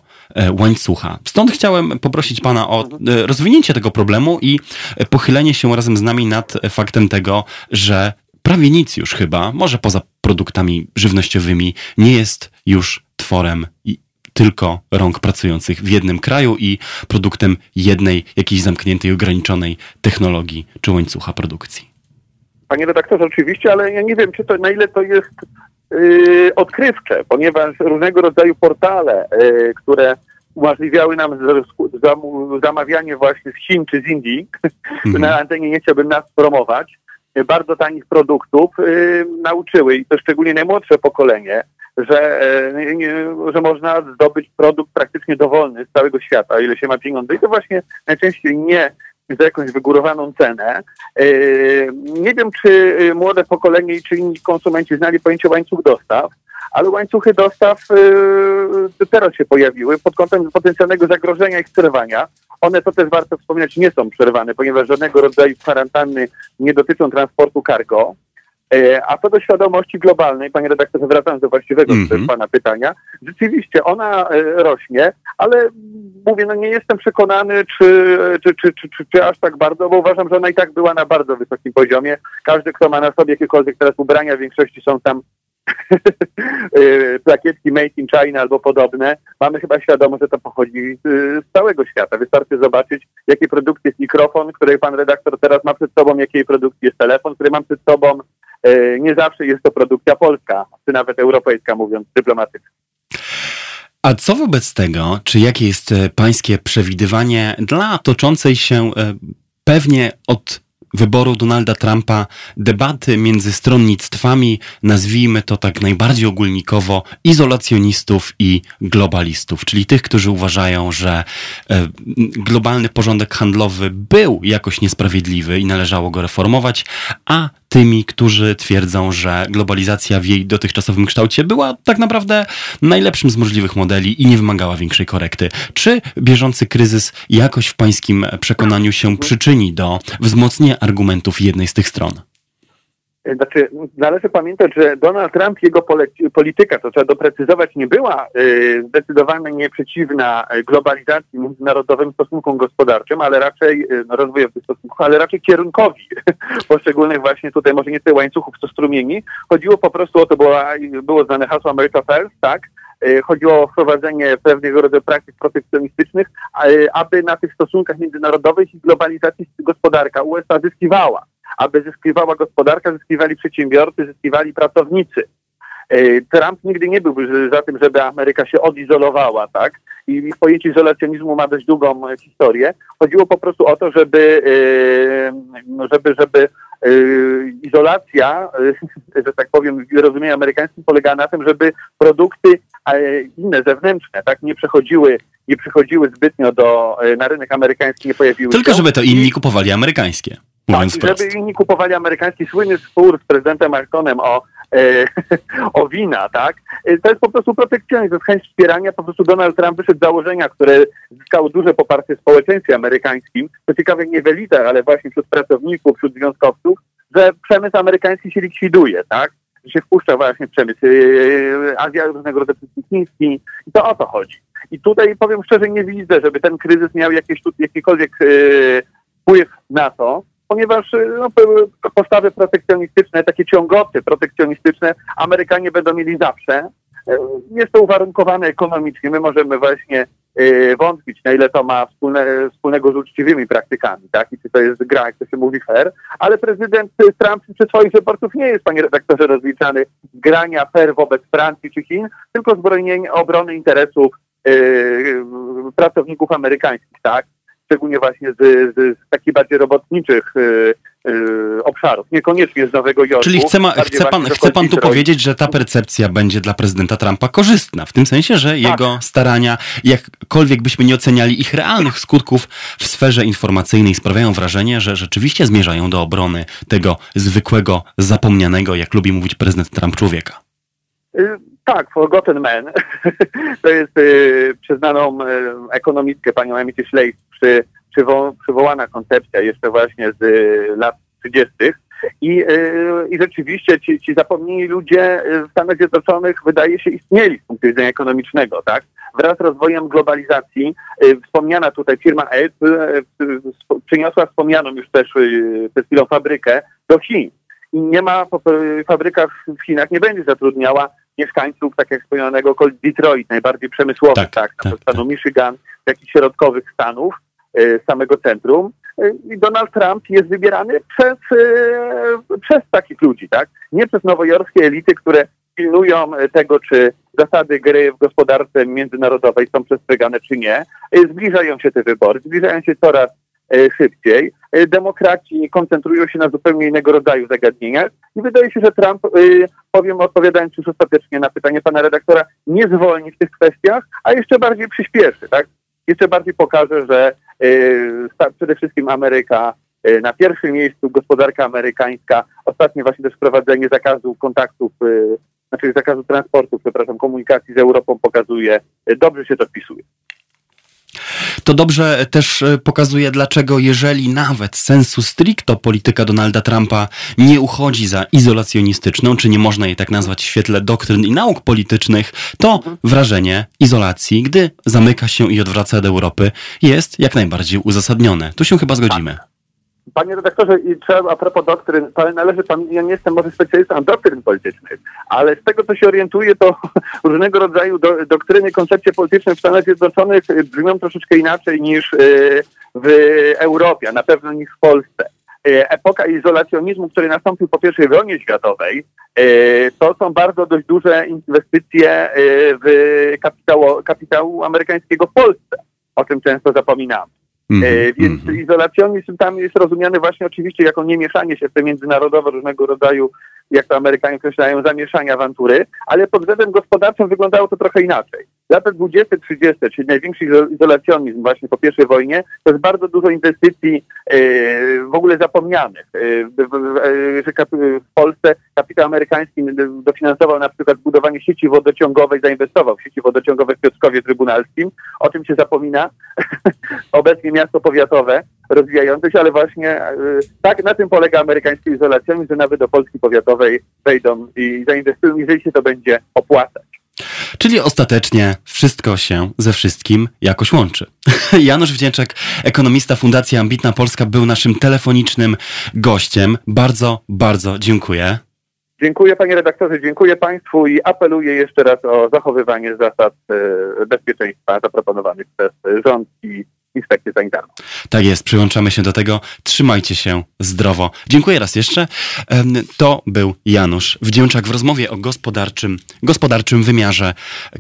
łańcucha. Stąd chciałem poprosić Pana o e, rozwinięcie tego problemu i e, pochylenie się razem z nami nad e, faktem tego, że prawie nic już chyba, może poza produktami żywnościowymi, nie jest już tworem tylko rąk pracujących w jednym kraju i produktem jednej jakiejś zamkniętej, ograniczonej technologii czy łańcucha produkcji. Panie redaktorze, oczywiście, ale ja nie wiem, czy to, na ile to jest odkrywcze, ponieważ różnego rodzaju portale, yy, które umożliwiały nam zamawianie właśnie z Chin czy z Indii, [LAUGHS] Mhm. na antenie nie chciałbym nas promować, yy, bardzo tanich produktów, nauczyły, i to szczególnie najmłodsze pokolenie, że, że można zdobyć produkt praktycznie dowolny z całego świata, o ile się ma pieniądze. I to właśnie najczęściej nie za jakąś wygórowaną cenę. Yy, Nie wiem, czy yy, młode pokolenie i czy inni konsumenci znali pojęcie łańcuch dostaw, ale łańcuchy dostaw teraz się pojawiły pod kątem potencjalnego zagrożenia ich przerwania. One, to też warto wspomnieć, nie są przerwane, ponieważ żadnego rodzaju kwarantanny nie dotyczą transportu cargo. E, A co do świadomości globalnej, panie redaktorze, wracając do właściwego Mhm. pana pytania, rzeczywiście ona e, rośnie, ale mówię, no nie jestem przekonany, czy, czy, czy, czy, czy, czy aż tak bardzo, bo uważam, że ona i tak była na bardzo wysokim poziomie. Każdy, kto ma na sobie jakiekolwiek teraz ubrania, w większości są tam y, [LAUGHS] plakietki Made in China albo podobne, mamy chyba świadomość, że to pochodzi z całego świata. Wystarczy zobaczyć, jakiej produkcji jest mikrofon, który pan redaktor teraz ma przed sobą, jakiej produkcji jest telefon, który mam przed sobą. Y, nie zawsze jest to produkcja polska, czy nawet europejska, mówiąc dyplomatycznie. A co wobec tego, czy jakie jest e, pańskie przewidywanie dla toczącej się e, pewnie od wyboru Donalda Trumpa debaty między stronnictwami, nazwijmy to tak najbardziej ogólnikowo, izolacjonistów i globalistów, czyli tych, którzy uważają, że e, globalny porządek handlowy był jakoś niesprawiedliwy i należało go reformować, a tymi, którzy twierdzą, że globalizacja w jej dotychczasowym kształcie była tak naprawdę najlepszym z możliwych modeli i nie wymagała większej korekty. Czy bieżący kryzys jakoś w pańskim przekonaniu się przyczyni do wzmocnienia argumentów jednej z tych stron? Znaczy, należy pamiętać, że Donald Trump, jego polityka, to trzeba doprecyzować, nie była y, zdecydowanie nieprzeciwna globalizacji, międzynarodowym stosunkom gospodarczym, ale raczej y, no, stosunków, ale raczej kierunkowi [LAUGHS] poszczególnych właśnie tutaj, może nie tyle łańcuchów, co strumieni. Chodziło po prostu o to, było, było znane hasło America First, tak? Chodziło o wprowadzenie pewnego rodzaju praktyk protekcjonistycznych, aby na tych stosunkach międzynarodowych i globalizacji gospodarka USA zyskiwała aby zyskiwała gospodarka, zyskiwali przedsiębiorcy, zyskiwali pracownicy. E, Trump nigdy nie był za tym, żeby Ameryka się odizolowała, tak? I pojęcie izolacjonizmu ma dość długą historię. Chodziło po prostu o to, żeby, e, żeby, żeby e, izolacja, [LAUGHS] że tak powiem, w rozumieniu amerykańskim polega na tym, żeby produkty inne, zewnętrzne, tak, nie przechodziły nie przychodziły zbytnio do, na rynek amerykański, nie pojawiły Tylko, się. żeby to inni kupowali amerykańskie. Mówiąc tak, żeby inni kupowali amerykański słynny spór z prezydentem Martonem o, e, [LAUGHS] o wina, tak? E, to jest po prostu protekcjonizm, chęć wspierania. Po prostu Donald Trump wyszedł z założenia, które zyskało duże poparcie w społeczeństwie amerykańskim, to ciekawe nie w elitach, ale właśnie wśród pracowników, wśród związkowców, że przemysł amerykański się likwiduje, tak? Że się wpuszcza właśnie w przemysł yy, Azja, różnego rodzaju chiński i to o to chodzi. I tutaj powiem szczerze, nie widzę, żeby ten kryzys miał jakieś, jakikolwiek yy, wpływ na to, ponieważ y, no, postawy protekcjonistyczne, takie ciągoty protekcjonistyczne Amerykanie będą mieli zawsze. Y, jest to uwarunkowane ekonomicznie. My możemy właśnie y, wątpić, na ile to ma wspólne, wspólnego z uczciwymi praktykami, tak? I czy to jest gra, jak to się mówi, fair. Ale prezydent Trump przez swoich wyborców nie jest, panie redaktorze, rozliczany grania fair wobec Francji czy Chin, tylko z bronienia obrony interesów yy, pracowników amerykańskich, tak? Szczególnie właśnie z, z, z takich bardziej robotniczych y, y, obszarów, niekoniecznie z Nowego Jorku. Czyli chce, ma, chce, pan, chce pan tu powiedzieć, że ta percepcja będzie dla prezydenta Trumpa korzystna, w tym sensie, że tak. jego starania, jakkolwiek byśmy nie oceniali ich realnych skutków w sferze informacyjnej, sprawiają wrażenie, że rzeczywiście zmierzają do obrony tego zwykłego, zapomnianego, jak lubi mówić prezydent Trump, człowieka. Y, tak, Forgotten Man. [LAUGHS] to jest y, przyznaną y, ekonomistkę panią Emity Schleich przy, przywo, przywołana koncepcja jeszcze właśnie z y, lat 30. I, y, I rzeczywiście ci, ci zapomnieni ludzie w Stanach Zjednoczonych wydaje się istnieli z punktu widzenia ekonomicznego, tak? Wraz z rozwojem globalizacji y, wspomniana tutaj firma Apple przyniosła wspomnianą już też przed chwilą fabrykę do Chin. I nie ma, fabryka w Chinach nie będzie zatrudniała mieszkańców, tak jak wspomnianego, Detroit, najbardziej przemysłowy, tak, tak, tak, stanu tak. Michigan, jakichś środkowych stanów, y, samego centrum. Y, I Donald Trump jest wybierany przez, y, przez takich ludzi, tak? Nie przez nowojorskie elity, które pilnują tego, czy zasady gry w gospodarce międzynarodowej są przestrzegane, czy nie. Zbliżają się te wybory, zbliżają się coraz szybciej. Demokraci koncentrują się na zupełnie innego rodzaju zagadnieniach i wydaje się, że Trump, powiem odpowiadając już ostatecznie na pytanie pana redaktora, nie zwolni w tych kwestiach, a jeszcze bardziej przyspieszy, tak? jeszcze bardziej pokaże, że przede wszystkim Ameryka na pierwszym miejscu, gospodarka amerykańska, ostatnie właśnie też wprowadzenie zakazu kontaktów, znaczy zakazu transportu, przepraszam, komunikacji z Europą pokazuje, dobrze się to wpisuje. To dobrze też e, pokazuje, dlaczego jeżeli nawet sensu stricto polityka Donalda Trumpa nie uchodzi za izolacjonistyczną, czy nie można jej tak nazwać w świetle doktryn i nauk politycznych, to wrażenie izolacji, gdy zamyka się i odwraca od Europy, jest jak najbardziej uzasadnione. Tu się chyba zgodzimy. Panie redaktorze, i trzeba a propos doktryn, ale należy pan, ja nie jestem może specjalistą doktryn politycznych, ale z tego co się orientuję, to [LAUGHS] różnego rodzaju do, doktryny, koncepcje polityczne w Stanach Zjednoczonych brzmią troszeczkę inaczej niż w Europie, a na pewno niż w Polsce. Epoka izolacjonizmu, który nastąpił po I wojnie światowej, to są bardzo dość duże inwestycje w kapitał, kapitału amerykańskiego w Polsce. O tym często zapominamy. Mm -hmm, Więc -hmm. izolacjonizm tam jest rozumiany właśnie oczywiście jako niemieszanie się w te międzynarodowe różnego rodzaju, jak to Amerykanie określają, zamieszania awantury, ale pod względem gospodarczym wyglądało to trochę inaczej. Lata 20-30, czyli największy izolacjonizm właśnie po pierwszej wojnie, to jest bardzo dużo inwestycji e, w ogóle zapomnianych. E, że w Polsce kapitał amerykański dofinansował na przykład budowanie sieci wodociągowej, zainwestował w sieci wodociągowe w Piotrkowie Trybunalskim. O tym się zapomina. [LAUGHS] Obecnie miasto powiatowe rozwijające się, ale właśnie e, tak na tym polega amerykański izolacjonizm, że nawet do Polski powiatowej wejdą i zainwestują, jeżeli się to będzie opłacać. Czyli ostatecznie wszystko się ze wszystkim jakoś łączy. [LAUGHS] Janusz Wdzięczek, ekonomista Fundacji Ambitna Polska, był naszym telefonicznym gościem. Bardzo, bardzo dziękuję. Dziękuję panie redaktorze, dziękuję państwu i apeluję jeszcze raz o zachowywanie zasad e, bezpieczeństwa zaproponowanych przez rząd i inspekcję sanitarną. Tak jest, przyłączamy się do tego. Trzymajcie się zdrowo. Dziękuję raz jeszcze. To był Janusz Wdzięczak w rozmowie o gospodarczym, gospodarczym wymiarze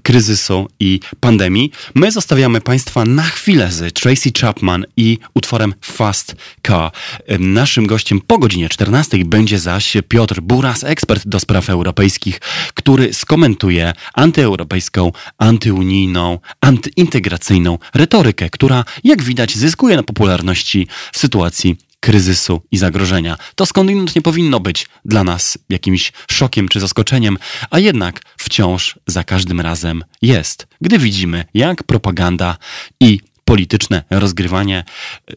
kryzysu i pandemii. My zostawiamy Państwa na chwilę z Tracy Chapman i utworem Fast Car. Naszym gościem po godzinie 14 będzie zaś Piotr Buras, ekspert do spraw europejskich, który skomentuje antyeuropejską, antyunijną, antyintegracyjną retorykę, która jak widać, zyskuje na popularności w sytuacji kryzysu i zagrożenia. To skądinąd nie powinno być dla nas jakimś szokiem czy zaskoczeniem, a jednak wciąż za każdym razem jest, gdy widzimy, jak propaganda i polityczne rozgrywanie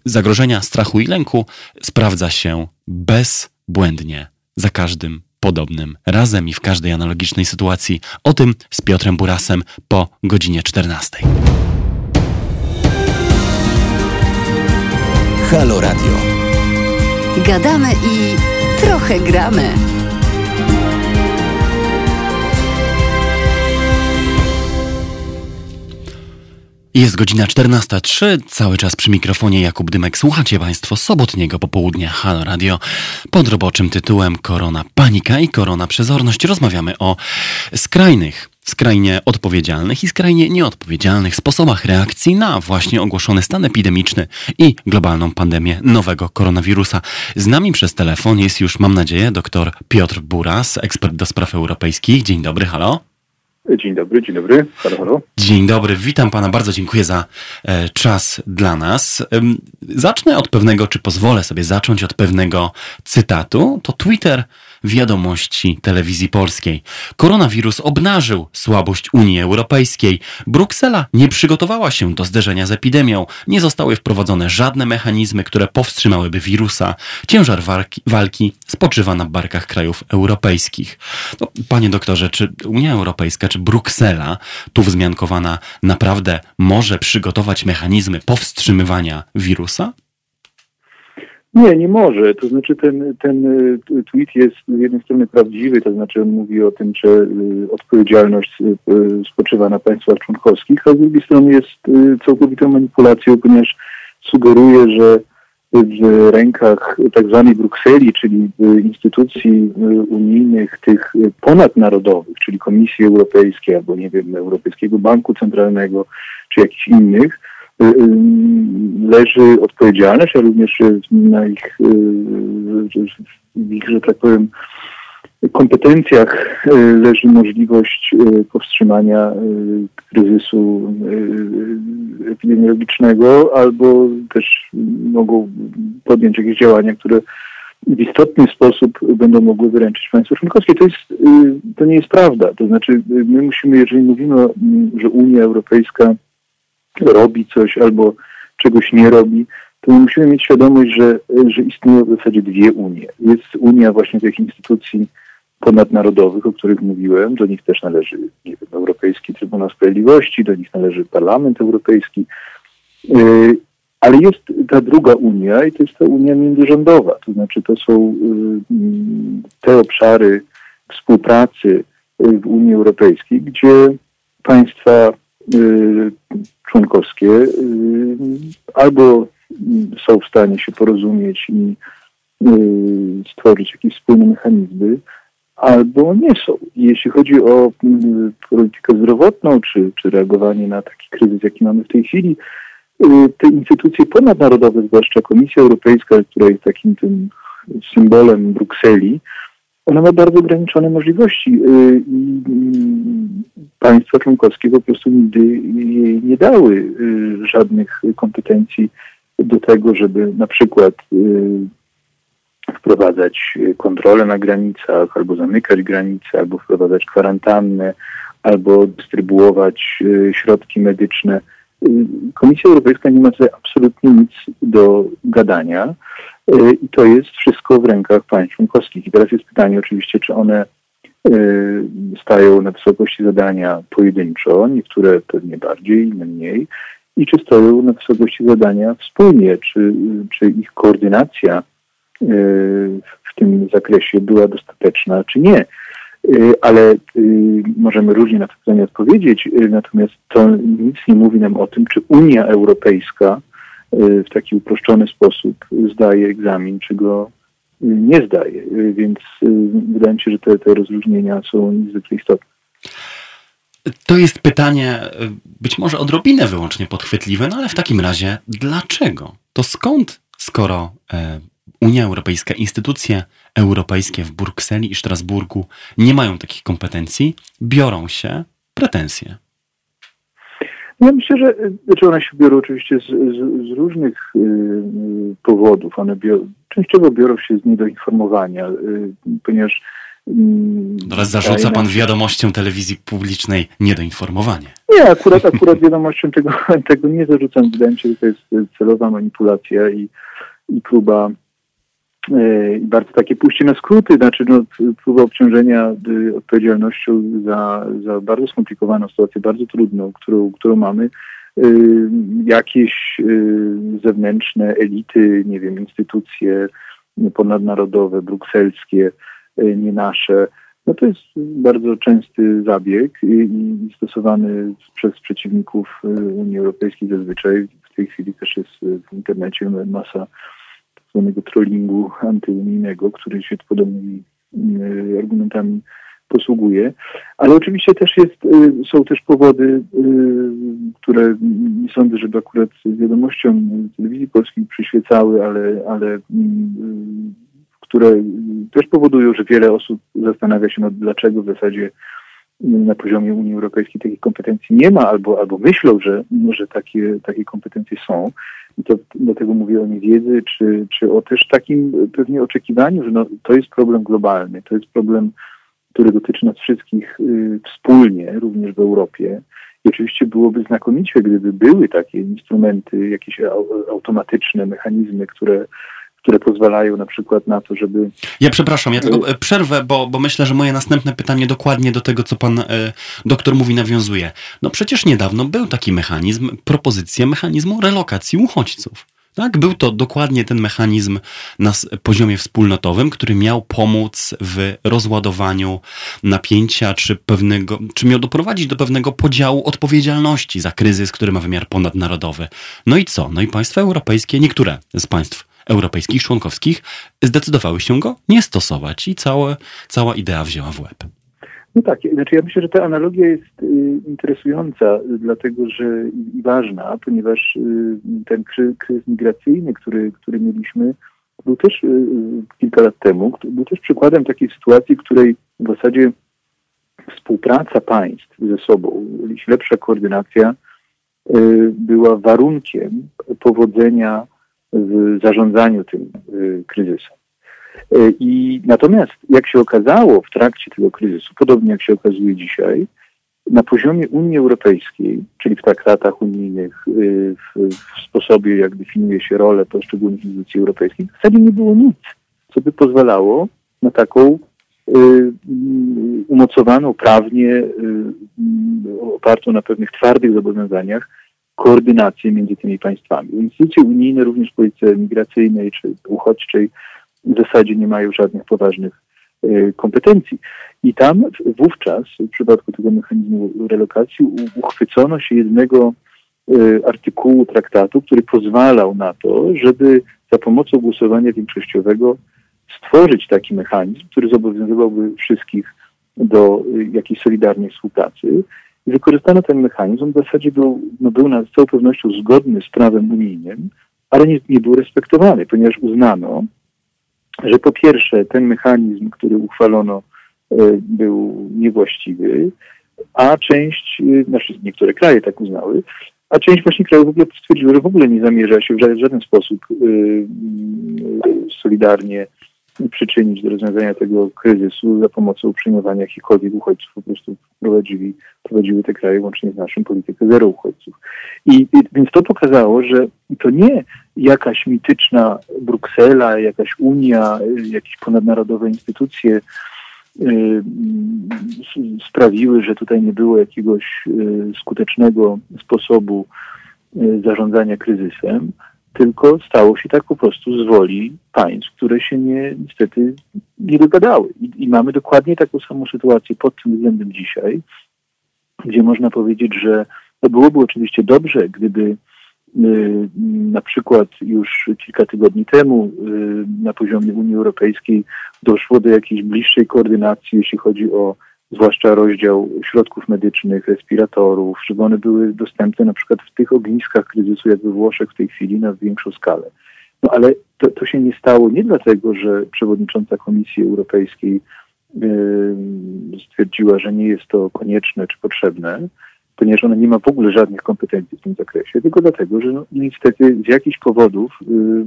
zagrożenia, strachu i lęku sprawdza się bezbłędnie za każdym podobnym razem i w każdej analogicznej sytuacji. O tym z Piotrem Burasem po godzinie 14. Halo Radio. Gadamy i trochę gramy. Jest godzina 14.03, cały czas przy mikrofonie Jakub Dymek. Słuchacie Państwo sobotniego popołudnia Halo Radio pod roboczym tytułem Korona Panika i Korona Przezorność. Rozmawiamy o skrajnych skrajnie odpowiedzialnych i skrajnie nieodpowiedzialnych sposobach reakcji na właśnie ogłoszony stan epidemiczny i globalną pandemię nowego koronawirusa. Z nami przez telefon jest już, mam nadzieję, dr Piotr Buras, ekspert do spraw europejskich. Dzień dobry, halo. Dzień dobry, dzień dobry. Halo, halo. Dzień dobry, witam pana, bardzo dziękuję za e, czas dla nas. Zacznę od pewnego, czy pozwolę sobie zacząć od pewnego cytatu. To Twitter wiadomości telewizji polskiej. Koronawirus obnażył słabość Unii Europejskiej. Bruksela nie przygotowała się do zderzenia z epidemią. Nie zostały wprowadzone żadne mechanizmy, które powstrzymałyby wirusa. Ciężar walki, walki spoczywa na barkach krajów europejskich. No, panie doktorze, czy Unia Europejska, czy Bruksela, tu wzmiankowana, naprawdę może przygotować mechanizmy powstrzymywania wirusa? Nie, nie może. To znaczy ten, ten y, tweet jest z jednej strony prawdziwy, to znaczy on mówi o tym, że y, odpowiedzialność y, spoczywa na państwach członkowskich, a z drugiej strony jest całkowitą manipulacją, ponieważ sugeruje, że w rękach tak Brukseli, czyli instytucji unijnych, tych ponadnarodowych, czyli Komisji Europejskiej albo nie wiem, Europejskiego Banku Centralnego, czy jakichś innych, leży odpowiedzialność, a również na ich, y, ich, że tak powiem, kompetencjach leży możliwość powstrzymania kryzysu epidemiologicznego albo też mogą podjąć jakieś działania, które w istotny sposób będą mogły wyręczyć państwo członkowskie. To, jest, to nie jest prawda. To znaczy my musimy, jeżeli mówimy, że Unia Europejska robi coś albo czegoś nie robi, to my musimy mieć świadomość, że, że istnieją w zasadzie dwie Unie. Jest Unia właśnie tych instytucji ponadnarodowych, o których mówiłem, do nich też należy wiem, Europejski Trybunał Sprawiedliwości, do nich należy Parlament Europejski, yy, Ale jest ta druga Unia i to jest ta Unia międzyrządowa, to znaczy to są te obszary współpracy w Unii Europejskiej, gdzie państwa członkowskie albo są w stanie się porozumieć i stworzyć jakieś wspólne mechanizmy, albo nie są. Jeśli chodzi o politykę zdrowotną, czy, czy reagowanie na taki kryzys, jaki mamy w tej chwili, y, te instytucje ponadnarodowe, zwłaszcza Komisja Europejska, która jest takim tym symbolem Brukseli, ona ma bardzo ograniczone możliwości y, i państwa członkowskie po prostu nigdy jej nie dały y, żadnych kompetencji do tego, żeby na przykład wprowadzać kontrolę na granicach, albo zamykać granice, albo wprowadzać kwarantannę, albo dystrybuować y, środki medyczne. Y, Komisja Europejska nie ma tutaj absolutnie nic do gadania y, i to jest wszystko w rękach państw członkowskich. I teraz jest pytanie oczywiście, czy one stają na wysokości zadania pojedynczo, niektóre pewnie bardziej, inne mniej, i czy stoją na wysokości zadania wspólnie, czy, czy ich koordynacja w tym zakresie była dostateczna, czy nie. Y, ale y, możemy różnie na to pytanie odpowiedzieć, y, natomiast to nic nie mówi nam o tym, czy Unia Europejska w taki uproszczony sposób zdaje egzamin, czy go nie zdaje. Więc wydaje mi się, że te, te rozróżnienia są niezwykle istotne. To jest pytanie być może odrobinę wyłącznie podchwytliwe, no ale w takim razie dlaczego? To skąd, skoro e, Unia Europejska, instytucje europejskie w Brukseli i Strasburgu nie mają takich kompetencji, biorą się pretensje. Ja myślę, że znaczy one się biorą oczywiście z, z, z różnych y, powodów. One bior, częściowo biorą się z niedoinformowania, y, ponieważ. Y, Teraz zarzuca pan wiadomością telewizji publicznej niedoinformowanie. Nie, akurat, akurat wiadomością tego, tego nie zarzucam. Wydaje mi się, że to jest celowa manipulacja i, i próba i bardzo takie pójście na skróty, znaczy no, próba obciążenia y, odpowiedzialnością za, za bardzo skomplikowaną sytuację, bardzo trudną, którą, którą mamy, y, jakieś y, zewnętrzne elity, nie wiem, instytucje ponadnarodowe, brukselskie, nie nasze. No to jest bardzo częsty zabieg i stosowany przez przeciwników Unii Europejskiej zazwyczaj. W tej chwili też jest w internecie masa zwanego trollingu antyunijnego, który się podobnymi e, argumentami posługuje. Ale oczywiście też jest, e, są też powody, e, które nie sądzę, żeby akurat wiadomościom telewizji polskiej przyświecały, ale, ale które też powodują, że wiele osób zastanawia się, dlaczego w zasadzie na poziomie Unii Europejskiej takich kompetencji nie ma, albo, albo myślą, że, że takie, takie kompetencje są. I to dlatego mówię o niewiedzy, czy, czy o też takim pewnie oczekiwaniu, że no, to jest problem globalny, to jest problem, który dotyczy nas wszystkich y, wspólnie, również w Europie. I oczywiście byłoby znakomicie, gdyby były takie instrumenty, jakieś automatyczne mechanizmy, które które pozwalają na przykład na to, żeby. Ja przepraszam, ja tylko e, przerwę, bo, bo myślę, że moje następne pytanie dokładnie do tego, co pan e, doktor mówi, nawiązuje. No przecież niedawno był taki mechanizm, propozycja mechanizmu relokacji uchodźców. Tak, był to dokładnie ten mechanizm na poziomie wspólnotowym, który miał pomóc w rozładowaniu napięcia, czy pewnego, czy miał doprowadzić do pewnego podziału odpowiedzialności za kryzys, który ma wymiar ponadnarodowy. No i co? No i państwa europejskie, niektóre z państw europejskich, członkowskich zdecydowały się go nie stosować i całe, cała idea wzięła w łeb. No tak, znaczy ja myślę, że ta analogia jest y, interesująca, dlatego że i ważna, ponieważ y, ten kryzys migracyjny, który, który mieliśmy, był też y, kilka lat temu, był też przykładem takiej sytuacji, w której w zasadzie współpraca państw ze sobą, lepsza koordynacja była warunkiem powodzenia w zarządzaniu tym y, kryzysem. Y, I natomiast, jak się okazało w trakcie tego kryzysu, podobnie jak się okazuje dzisiaj, na poziomie Unii Europejskiej, czyli w traktatach unijnych, y, w, w sposobie, jak definiuje się rolę poszczególnych instytucji europejskich, w zasadzie nie było nic, co by pozwalało na taką umocowaną prawnie, opartą na pewnych twardych zobowiązaniach, koordynację między tymi państwami. Instytucje unijne również w polityce migracyjnej czy uchodźczej w zasadzie nie mają żadnych poważnych y, kompetencji. I tam wówczas, w przypadku tego mechanizmu relokacji, uchwycono się jednego y, artykułu traktatu, który pozwalał na to, żeby za pomocą głosowania większościowego stworzyć taki mechanizm, który zobowiązywałby wszystkich do y, jakiejś solidarnej współpracy. I wykorzystano ten mechanizm. W zasadzie był, no był na, całą pewnością zgodny z prawem unijnym, ale nie, nie był respektowany, ponieważ uznano, że po pierwsze ten mechanizm, który uchwalono, y, był niewłaściwy, a część, y, znaczy niektóre kraje tak uznały, a część właśnie krajów w ogóle stwierdziło, że w ogóle nie zamierza się w żaden, sposób y, solidarnie przyczynić do rozwiązania tego kryzysu za pomocą przyjmowania jakichkolwiek uchodźców. Po prostu prowadzili, prowadziły te kraje łącznie z naszym politykę zero uchodźców. I, I, więc to pokazało, że to nie jakaś mityczna Bruksela, jakaś Unia, jakieś ponadnarodowe instytucje y, sprawiły, że tutaj nie było jakiegoś y, skutecznego sposobu y, zarządzania kryzysem, tylko stało się tak po prostu z woli państw, które się nie, niestety nie dogadały. I, I, mamy dokładnie taką samą sytuację pod tym względem dzisiaj, gdzie można powiedzieć, że no byłoby oczywiście dobrze, gdyby y, na przykład już kilka tygodni temu y, na poziomie Unii Europejskiej doszło do jakiejś bliższej koordynacji, jeśli chodzi o zwłaszcza rozdział środków medycznych, respiratorów, żeby one były dostępne na przykład w tych ogniskach kryzysu, jak we Włoszech w tej chwili, na większą skalę. No ale to, to się nie stało nie dlatego, że przewodnicząca Komisji Europejskiej yy, stwierdziła, że nie jest to konieczne czy potrzebne, ponieważ ona nie ma w ogóle żadnych kompetencji w tym zakresie, tylko dlatego, że no, niestety z jakichś powodów yy,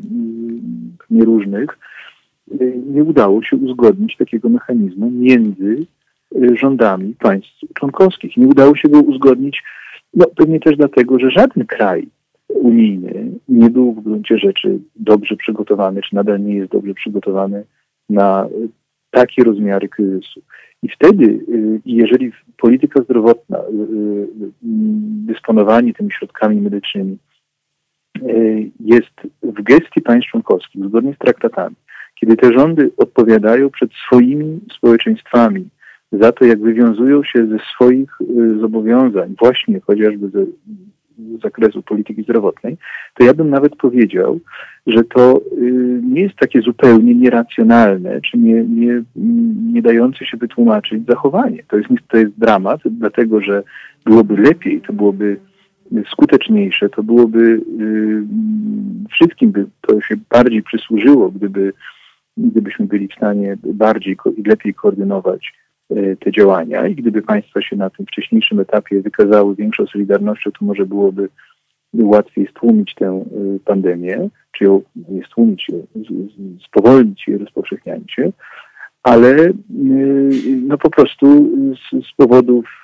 nieróżnych nie udało się uzgodnić takiego mechanizmu między rządami państw członkowskich. Nie udało się go uzgodnić, no pewnie też dlatego, że żaden kraj unijny nie był w gruncie rzeczy dobrze przygotowany, czy nadal nie jest dobrze przygotowany na takie rozmiary kryzysu. I wtedy, y, jeżeli polityka zdrowotna, y, dysponowanie tymi środkami medycznymi jest w gestii państw członkowskich, zgodnie z traktatami, kiedy te rządy odpowiadają przed swoimi społeczeństwami za to, jak wywiązują się ze swoich y, zobowiązań, właśnie chociażby ze z zakresu polityki zdrowotnej, to ja bym nawet powiedział, że to y, nie jest takie zupełnie nieracjonalne, czy nie, nie, nie dające się wytłumaczyć zachowanie. To jest, to jest dramat, dlatego że byłoby lepiej, to byłoby skuteczniejsze, to byłoby y, wszystkim by to się bardziej przysłużyło, gdyby, gdybyśmy byli w stanie bardziej i lepiej koordynować te działania i gdyby państwa się na tym wcześniejszym etapie wykazały większą solidarnością, to może byłoby łatwiej stłumić tę e, pandemię, czy ją nie stłumić, spowolnić jej rozpowszechnianie ale no po prostu z, z powodów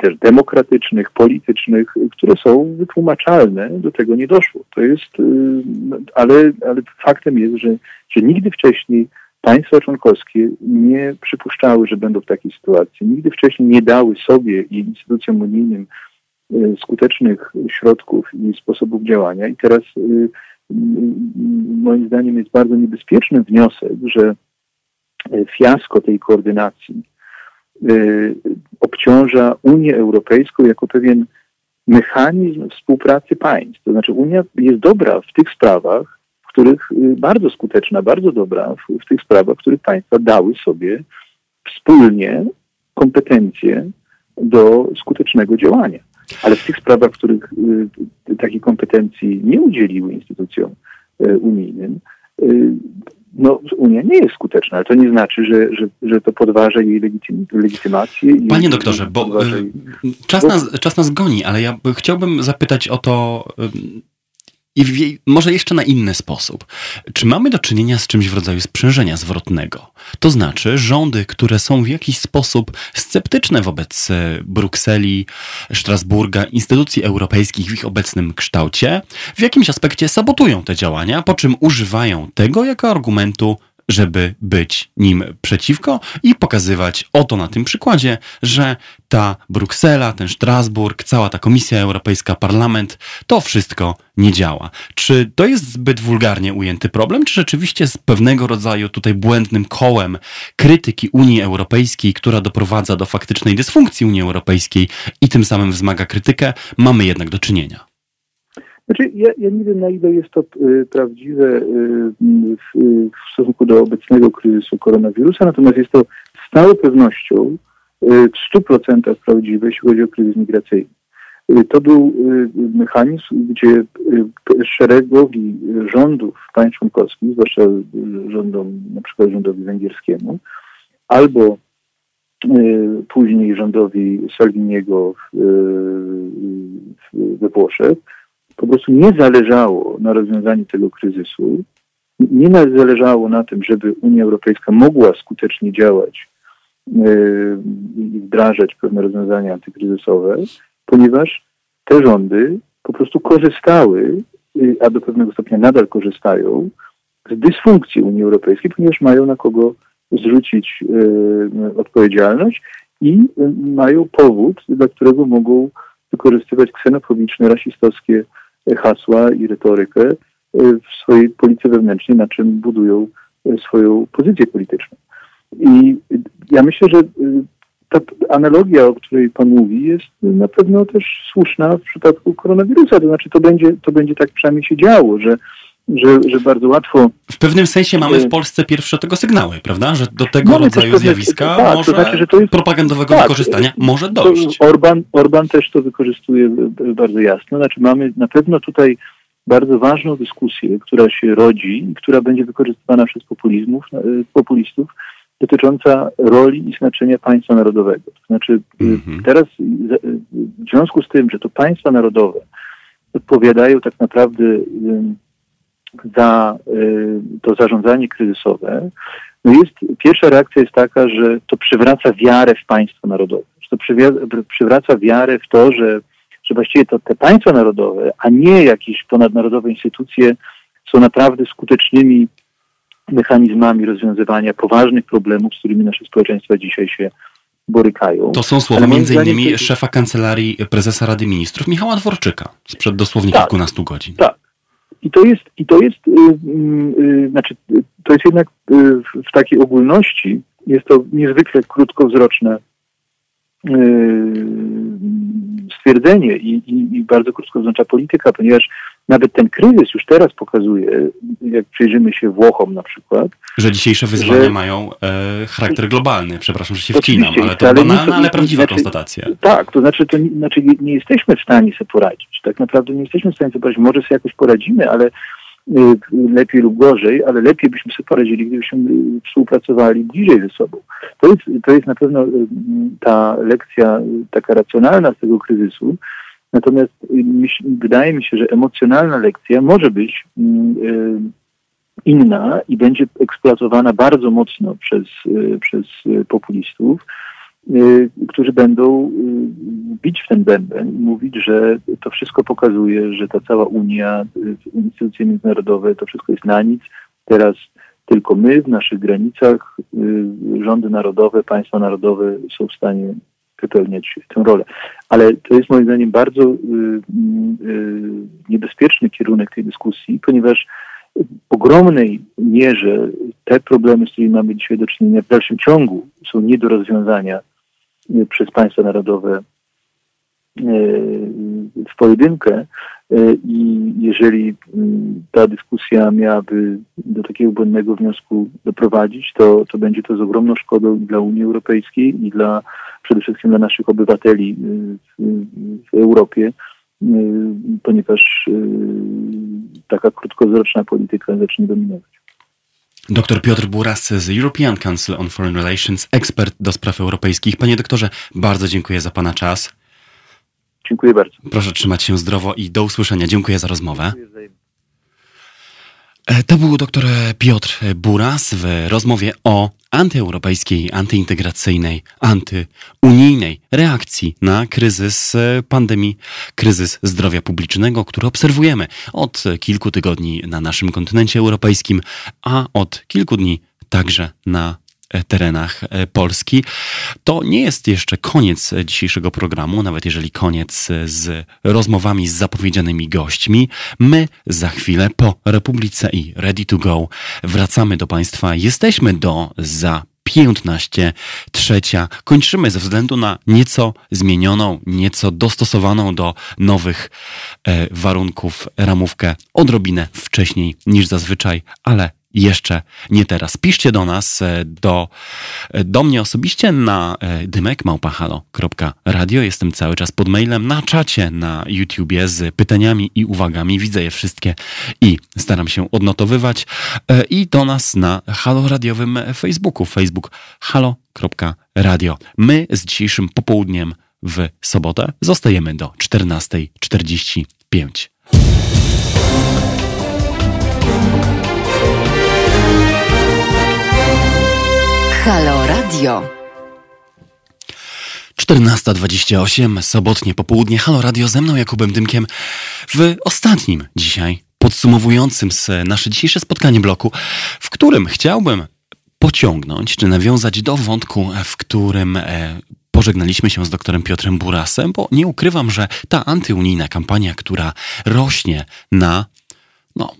też demokratycznych, politycznych, które są wytłumaczalne, do tego nie doszło. To jest, no, ale, ale faktem jest, że, że nigdy wcześniej Państwa członkowskie nie przypuszczały, że będą w takiej sytuacji. Nigdy wcześniej nie dały sobie i instytucjom unijnym e, skutecznych środków i sposobów działania. I teraz e, moim zdaniem jest bardzo niebezpieczny wniosek, że e, fiasko tej koordynacji obciąża Unię Europejską jako pewien mechanizm współpracy państw. To znaczy Unia jest dobra w tych sprawach, których y, bardzo skuteczna, bardzo dobra w, w tych sprawach, w których państwa dały sobie wspólnie kompetencje do skutecznego działania. Ale w tych sprawach, w których y, takiej kompetencji nie udzieliły instytucjom y, unijnym, y, no, Unia nie jest skuteczna, ale to nie znaczy, że, że, że to podważa jej legitym, legitymację. Panie doktorze, bo y, jej... czas, nas, czas nas goni, ale ja chciałbym zapytać o to, i może jeszcze na inny sposób. Czy mamy do czynienia z czymś w rodzaju sprzężenia zwrotnego? To znaczy, rządy, które są w jakiś sposób sceptyczne wobec e, Brukseli, Strasburga, instytucji europejskich w ich obecnym kształcie, w jakimś aspekcie sabotują te działania, po czym używają tego jako argumentu żeby być nim przeciwko i pokazywać oto na tym przykładzie, że ta Bruksela, ten Strasburg, cała ta Komisja Europejska, Parlament, to wszystko nie działa. Czy to jest zbyt wulgarnie ujęty problem, czy rzeczywiście z pewnego rodzaju tutaj błędnym kołem krytyki Unii Europejskiej, która doprowadza do faktycznej dysfunkcji Unii Europejskiej i tym samym wzmaga krytykę, mamy jednak do czynienia? Znaczy, ja, ja nie wiem, na ile jest to y, prawdziwe y, w, w, stosunku do obecnego kryzysu koronawirusa, natomiast jest to z całą pewnością y, w 100% prawdziwe, jeśli chodzi o kryzys migracyjny. Y, to był y, mechanizm, gdzie y, szeregowi rządów państw członkowskich, zwłaszcza rządom, na przykład rządowi węgierskiemu, albo później rządowi Salviniego we Włoszech, po prostu nie zależało na rozwiązaniu tego kryzysu, nie zależało na tym, żeby Unia Europejska mogła skutecznie działać i wdrażać pewne rozwiązania antykryzysowe, ponieważ te rządy po prostu korzystały, y, a do pewnego stopnia nadal korzystają z dysfunkcji Unii Europejskiej, ponieważ mają na kogo zrzucić y, odpowiedzialność i mają powód, dla którego mogą wykorzystywać ksenofobiczne, rasistowskie hasła i retorykę w swojej polityce wewnętrznej, na czym budują swoją pozycję polityczną. I ja myślę, że ta analogia, o której Pan mówi, jest na pewno też słuszna w przypadku koronawirusa. To znaczy, to będzie, to będzie tak przynajmniej się działo, że, że, że bardzo łatwo. W pewnym sensie mamy w Polsce pierwsze tego sygnały, prawda? Że do tego mamy rodzaju pewne, zjawiska tak, może to znaczy, że to jest, propagandowego tak, wykorzystania może dojść. Orban, Orban też to wykorzystuje bardzo jasno. Znaczy, mamy na pewno tutaj bardzo ważną dyskusję, która się rodzi i która będzie wykorzystywana przez populizmów, e, populistów dotycząca roli i znaczenia państwa narodowego. To znaczy mhm. teraz w związku z tym, że to państwa narodowe odpowiadają tak naprawdę za to zarządzanie kryzysowe, no jest, pierwsza reakcja jest taka, że to przywraca wiarę w państwo narodowe. Że to przywraca wiarę w to, że, że właściwie to te państwa narodowe, a nie jakieś ponadnarodowe instytucje są naprawdę skutecznymi mechanizmami rozwiązywania poważnych problemów, z którymi nasze społeczeństwa dzisiaj się borykają. To są słowa między innymi to... szefa kancelarii prezesa Rady Ministrów Michała Dworczyka sprzed dosłownie tak, kilkunastu godzin. Tak. I to jest, i to jest, yy, yy, znaczy, to jest jednak w takiej ogólności, jest to niezwykle krótkowzroczne y, stwierdzenie i, i, i bardzo polityka, ponieważ nawet ten kryzys już teraz pokazuje, jak przyjrzymy się Włochom na przykład, że dzisiejsze wyzwania że... mają e, charakter globalny. Przepraszam, że się wcinam, ale to ale banalna, ale prawdziwa znaczy, konstatacja. Tak, to znaczy, to znaczy nie jesteśmy w stanie sobie poradzić. Tak naprawdę nie jesteśmy w stanie sobie poradzić. Może sobie jakoś poradzimy, ale lepiej lub gorzej, ale lepiej byśmy sobie poradzili, gdybyśmy y, współpracowali bliżej ze sobą. To jest, to jest na pewno y, ta lekcja taka racjonalna z tego kryzysu, Natomiast wydaje mi się, że emocjonalna lekcja może być inna i będzie eksploatowana bardzo mocno przez, przez populistów, którzy będą bić w ten bęben i mówić, że to wszystko pokazuje, że ta cała Unia, instytucje międzynarodowe, to wszystko jest na nic. Teraz tylko my w naszych granicach, rządy narodowe, państwa narodowe są w stanie wypełniać tę rolę. Ale to jest moim zdaniem bardzo y, y, niebezpieczny kierunek tej dyskusji, ponieważ w ogromnej mierze te problemy, z którymi mamy dzisiaj do czynienia w dalszym ciągu są nie do rozwiązania y, przez państwa narodowe w pojedynkę i jeżeli ta dyskusja miałaby do takiego błędnego wniosku doprowadzić, to, to będzie to z ogromną szkodą dla Unii Europejskiej i dla przede wszystkim dla naszych obywateli w Europie, ponieważ taka krótkowzroczna polityka zacznie dominować. Dr Piotr Buras z European Council on Foreign Relations, ekspert do spraw europejskich. Panie doktorze, bardzo dziękuję za Pana czas. Dziękuję bardzo. Proszę trzymać się zdrowo i do usłyszenia. Dziękuję za rozmowę. E, to był dr Piotr Buras w rozmowie o antyeuropejskiej, antyintegracyjnej, antyunijnej reakcji na kryzys e, pandemii, kryzys zdrowia publicznego, który obserwujemy od kilku tygodni na naszym kontynencie europejskim, a od kilku dni także na e, terenach e, Polski. To nie jest jeszcze koniec dzisiejszego programu, nawet jeżeli koniec z rozmowami z zapowiedzianymi gośćmi. My za chwilę po Republice i Ready to Go wracamy do Państwa. Jesteśmy do za 15 trzecia. Kończymy ze względu na nieco zmienioną, nieco dostosowaną do nowych e, warunków ramówkę odrobinę wcześniej niż zazwyczaj, ale jeszcze nie teraz. Piszcie do nas, e, do, e, do mnie osobiście na e, dymekmałpahalo.radio. Jestem cały czas pod mailem, na czacie na YouTubie z pytaniami i uwagami. Widzę je wszystkie i staram się odnotowywać. I do nas na halo radiowym Facebooku, facebook halo.radio. My z dzisiejszym popołudniem w sobotę zostajemy do 14.45. Halo Radio. 14.28, sobotnie popołudnie. Halo Radio ze mną, Jakubem Dymkiem, w ostatnim dzisiaj, podsumowującym nasze dzisiejsze spotkanie bloku, w którym chciałbym pociągnąć, czy nawiązać do wątku, w którym e, pożegnaliśmy się z doktorem Piotrem Burasem, bo nie ukrywam, że ta antyunijna kampania, która rośnie na no,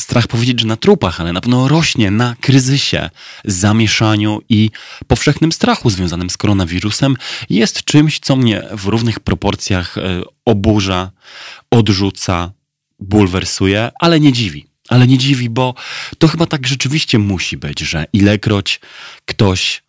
strach powiedzieć, że na trupach, ale na pewno rośnie na kryzysie, zamieszaniu i powszechnym strachu związanym z koronawirusem, jest czymś, co mnie w równych proporcjach e, oburza, odrzuca, bulwersuje, ale nie dziwi. Ale nie dziwi, bo to chyba tak rzeczywiście musi być, że ilekroć ktoś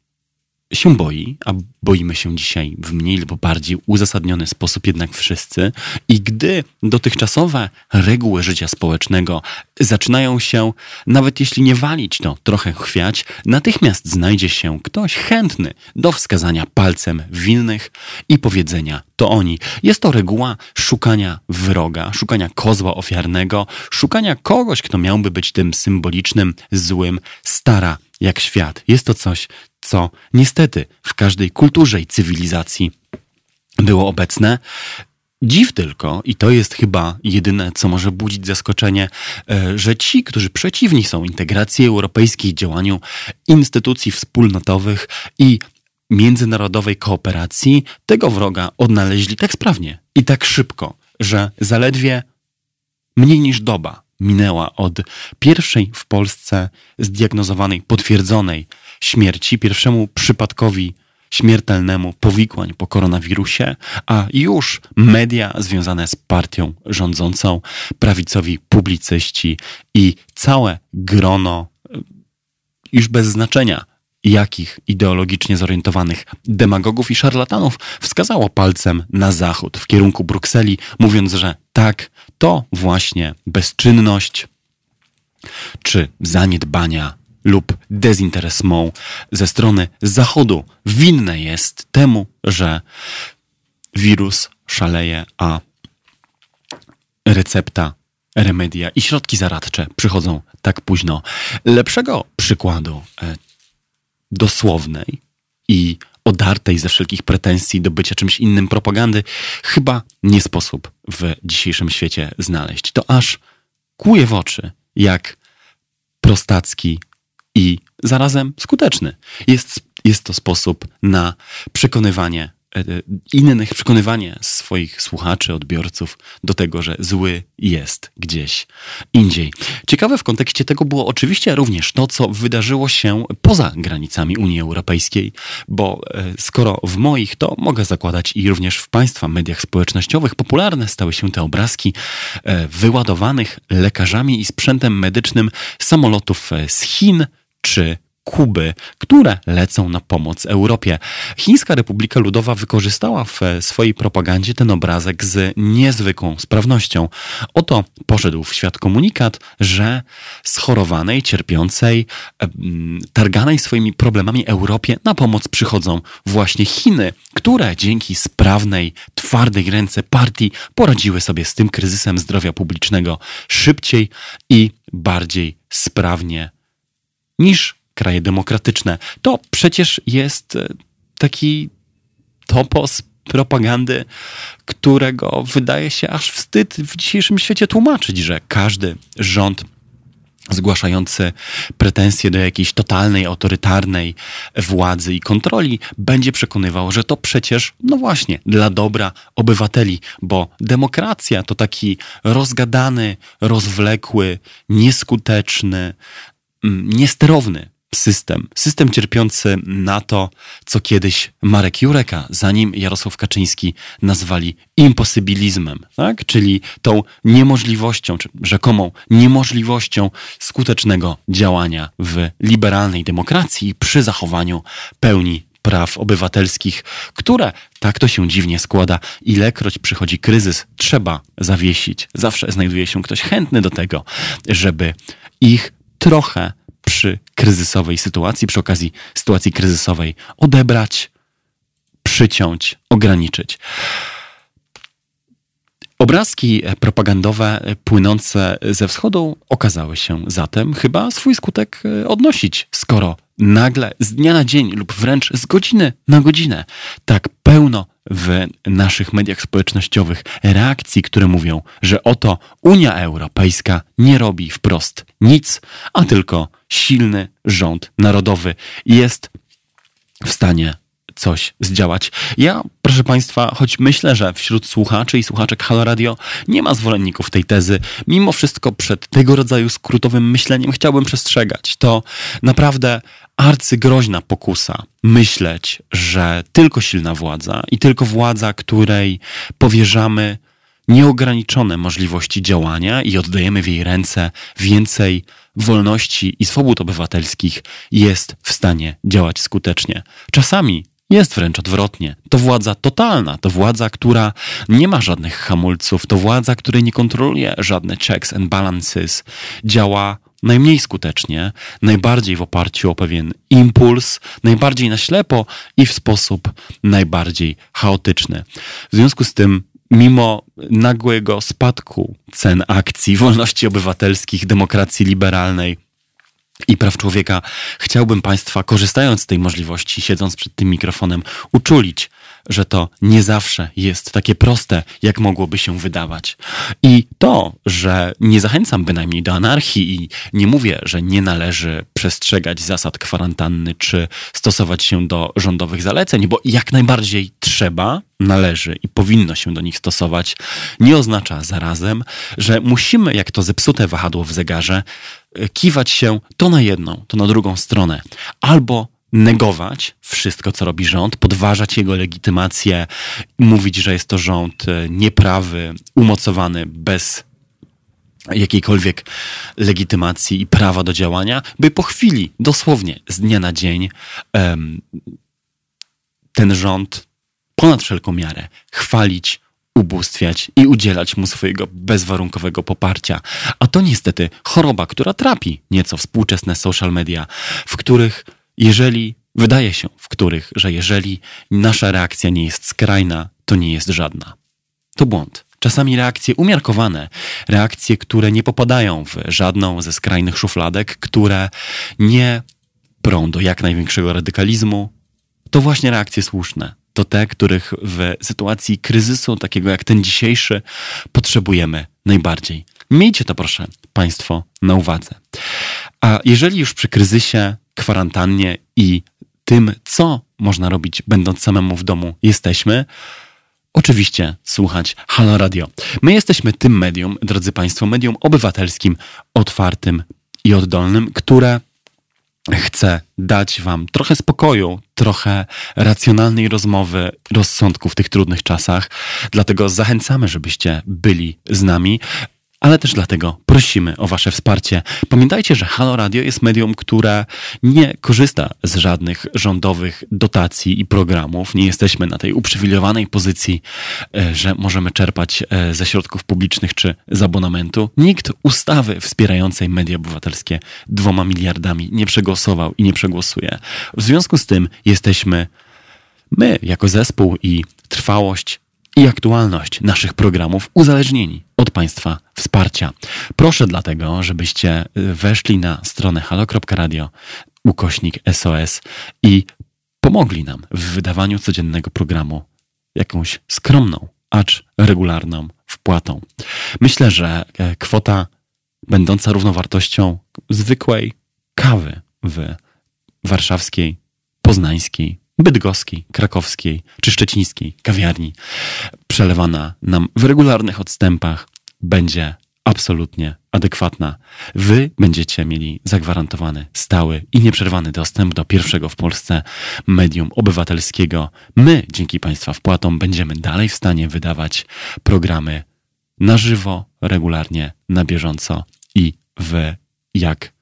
się boi, a boimy się dzisiaj w mniej lub bardziej uzasadniony sposób jednak wszyscy. I gdy dotychczasowe reguły życia społecznego zaczynają się, nawet jeśli nie walić, to trochę chwiać, natychmiast znajdzie się ktoś chętny do wskazania palcem winnych i powiedzenia to oni. Jest to reguła szukania wroga, szukania kozła ofiarnego, szukania kogoś, kto miałby być tym symbolicznym, złym, stara jak świat. Jest to coś, co niestety w każdej kulturze i cywilizacji było obecne. Dziw tylko, i to jest chyba jedyne, co może budzić zaskoczenie, e, że ci, którzy przeciwni są integracji europejskiej, działaniu instytucji wspólnotowych i międzynarodowej kooperacji, tego wroga odnaleźli tak sprawnie i tak szybko, że zaledwie mniej niż doba minęła od pierwszej w Polsce zdiagnozowanej, potwierdzonej śmierci, pierwszemu przypadkowi śmiertelnemu powikłań po koronawirusie, a już media związane z partią rządzącą, prawicowi publicyści i całe grono już bez znaczenia jakich ideologicznie zorientowanych demagogów i szarlatanów wskazało palcem na zachód w kierunku Brukseli, mówiąc, że tak, to właśnie bezczynność czy zaniedbania lub dezinteresmą ze strony Zachodu winne jest temu, że wirus szaleje, a recepta, remedia i środki zaradcze przychodzą tak późno. Lepszego przykładu e, dosłownej i odartej ze wszelkich pretensji do bycia czymś innym propagandy chyba nie sposób w dzisiejszym świecie znaleźć. To aż kłuje w oczy, jak prostacki i zarazem skuteczny jest, jest to sposób na przekonywanie E, innych, przekonywanie swoich słuchaczy, odbiorców do tego, że zły jest gdzieś indziej. Ciekawe w kontekście tego było oczywiście również to, co wydarzyło się poza granicami Unii Europejskiej, bo e, skoro w moich, to mogę zakładać i również w Państwa mediach społecznościowych popularne stały się te obrazki e, wyładowanych lekarzami i sprzętem medycznym samolotów z Chin czy Kuby, które lecą na pomoc Europie. Chińska Republika Ludowa wykorzystała w swojej propagandzie ten obrazek z niezwykłą sprawnością. Oto poszedł w świat komunikat, że schorowanej, cierpiącej, targanej swoimi problemami Europie na pomoc przychodzą właśnie Chiny, które dzięki sprawnej, twardej ręce partii poradziły sobie z tym kryzysem zdrowia publicznego szybciej i bardziej sprawnie niż kraje demokratyczne. To przecież jest e, taki topos propagandy, którego wydaje się aż wstyd w dzisiejszym świecie tłumaczyć, że każdy rząd zgłaszający pretensje do jakiejś totalnej, autorytarnej władzy i kontroli, będzie przekonywał, że to przecież, no właśnie, dla dobra obywateli, bo demokracja to taki rozgadany, rozwlekły, nieskuteczny, niesterowny system. System cierpiący na to, co kiedyś Marek Jureka, zanim Jarosław Kaczyński nazwali imposybilizmem, tak? czyli tą niemożliwością, czy rzekomą niemożliwością skutecznego działania w liberalnej demokracji przy zachowaniu pełni praw obywatelskich, które, tak to się dziwnie składa, ilekroć przychodzi kryzys, trzeba zawiesić. Zawsze znajduje się ktoś chętny do tego, żeby ich trochę przy kryzysowej sytuacji, przy okazji sytuacji kryzysowej odebrać, przyciąć, ograniczyć. Obrazki propagandowe płynące ze wschodu okazały się zatem chyba swój skutek odnosić, skoro nagle z dnia na dzień lub wręcz z godziny na godzinę tak pełno w naszych mediach społecznościowych reakcji, które mówią, że oto Unia Europejska nie robi wprost nic, a tylko silny rząd narodowy jest w stanie coś zdziałać. Ja, proszę Państwa, choć myślę, że wśród słuchaczy i słuchaczek Halo Radio nie ma zwolenników tej tezy, mimo wszystko przed tego rodzaju skrótowym myśleniem chciałbym przestrzegać. To naprawdę arcygroźna pokusa myśleć, że tylko silna władza i tylko władza, której powierzamy nieograniczone możliwości działania i oddajemy w jej ręce więcej wolności i swobód obywatelskich, jest w stanie działać skutecznie. Czasami jest wręcz odwrotnie. To władza totalna, to władza, która nie ma żadnych hamulców, to władza, której nie kontroluje żadne checks and balances, działa najmniej skutecznie, najbardziej w oparciu o pewien impuls, najbardziej na ślepo i w sposób najbardziej chaotyczny. W związku z tym, mimo nagłego spadku cen akcji wolności obywatelskich, demokracji liberalnej, i praw człowieka, chciałbym Państwa, korzystając z tej możliwości, siedząc przed tym mikrofonem, uczulić, że to nie zawsze jest takie proste, jak mogłoby się wydawać. I to, że nie zachęcam bynajmniej do anarchii i nie mówię, że nie należy przestrzegać zasad kwarantanny czy stosować się do rządowych zaleceń, bo jak najbardziej trzeba, należy i powinno się do nich stosować, nie oznacza zarazem, że musimy, jak to zepsute wahadło w zegarze, kiwać się to na jedną, to na drugą stronę. Albo negować wszystko, co robi rząd, podważać jego legitymację, mówić, że jest to rząd e, nieprawy, umocowany bez jakiejkolwiek legitymacji i prawa do działania, by po chwili, dosłownie z dnia na dzień, ten rząd ponad wszelką miarę chwalić, ubóstwiać i udzielać mu swojego bezwarunkowego poparcia. A to niestety choroba, która trapi nieco współczesne social media, w których jeżeli, wydaje się, w których, że jeżeli nasza reakcja nie jest skrajna, to nie jest żadna. To błąd. Czasami reakcje umiarkowane, reakcje, które nie popadają w żadną ze skrajnych szufladek, które nie prą do jak największego radykalizmu, to właśnie reakcje słuszne. To te, których w sytuacji kryzysu, takiego jak ten dzisiejszy, potrzebujemy najbardziej. Miejcie to proszę Państwo na uwadze. A jeżeli już przy kryzysie kwarantannie i tym, co można robić, będąc samemu w domu, jesteśmy, oczywiście słuchać Halo Radio. My jesteśmy tym medium, drodzy Państwo, medium obywatelskim, otwartym i oddolnym, które chce dać Wam trochę spokoju, trochę racjonalnej rozmowy, rozsądku w tych trudnych czasach. Dlatego zachęcamy, żebyście byli z nami ale też dlatego prosimy o Wasze wsparcie. Pamiętajcie, że Halo Radio jest medium, które nie korzysta z żadnych rządowych dotacji i programów. Nie jesteśmy na tej uprzywilejowanej pozycji, e, że możemy czerpać e, ze środków publicznych czy z abonamentu. Nikt ustawy wspierającej media obywatelskie dwoma miliardami nie przegłosował i nie przegłosuje. W związku z tym jesteśmy my, jako zespół i trwałość i aktualność naszych programów uzależnieni od Państwa wsparcia. Proszę dlatego, żebyście y, weszli na stronę halo.radio ukośnik SOS i pomogli nam w wydawaniu codziennego programu jakąś skromną, acz regularną wpłatą. Myślę, że e, kwota będąca równowartością zwykłej kawy w warszawskiej, poznańskiej, bydgoskiej, krakowskiej czy szczecińskiej kawiarni, przelewana nam w regularnych odstępach, będzie absolutnie adekwatna. Wy będziecie mieli zagwarantowany stały i nieprzerwany dostęp do pierwszego w Polsce medium obywatelskiego. My, dzięki Państwa wpłatom, będziemy dalej w stanie wydawać programy na żywo, regularnie, na bieżąco i w jak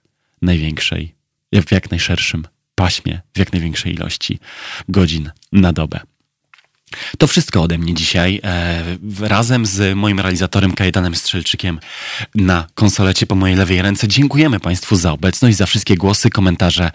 największej, w jak najszerszym paśmie, w jak największej ilości godzin na dobę. To wszystko ode mnie dzisiaj. E, razem z moim realizatorem Kajetanem Strzelczykiem na konsolecie po mojej lewej ręce. Dziękujemy Państwu za obecność, za wszystkie głosy, komentarze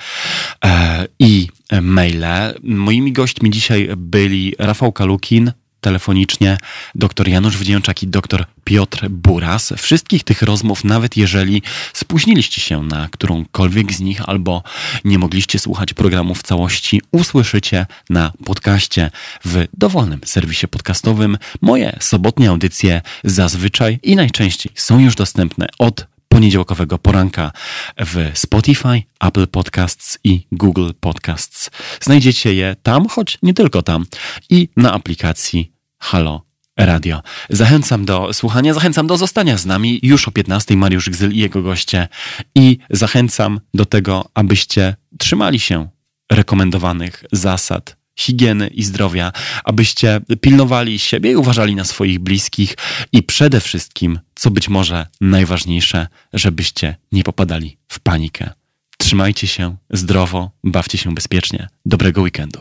e, i maile. Moimi gośćmi dzisiaj byli Rafał Kalukin, telefonicznie dr Janusz Wdzięczak i dr Piotr Buras. Wszystkich tych rozmów, nawet jeżeli spóźniliście się na którąkolwiek z nich albo nie mogliście słuchać programu w całości, usłyszycie na podcaście w dowolnym serwisie podcastowym. Moje sobotnie audycje zazwyczaj i najczęściej są już dostępne od poniedziałkowego poranka w Spotify, Apple Podcasts i Google Podcasts. Znajdziecie je tam, choć nie tylko tam, i na aplikacji Halo Radio. Zachęcam do słuchania, zachęcam do zostania z nami już o 15 Mariusz Gzyl i jego goście i zachęcam do tego, abyście trzymali się rekomendowanych zasad higieny i zdrowia, abyście pilnowali siebie i uważali na swoich bliskich i przede wszystkim, co być może najważniejsze, żebyście nie popadali w panikę. Trzymajcie się zdrowo, bawcie się bezpiecznie. Dobrego weekendu.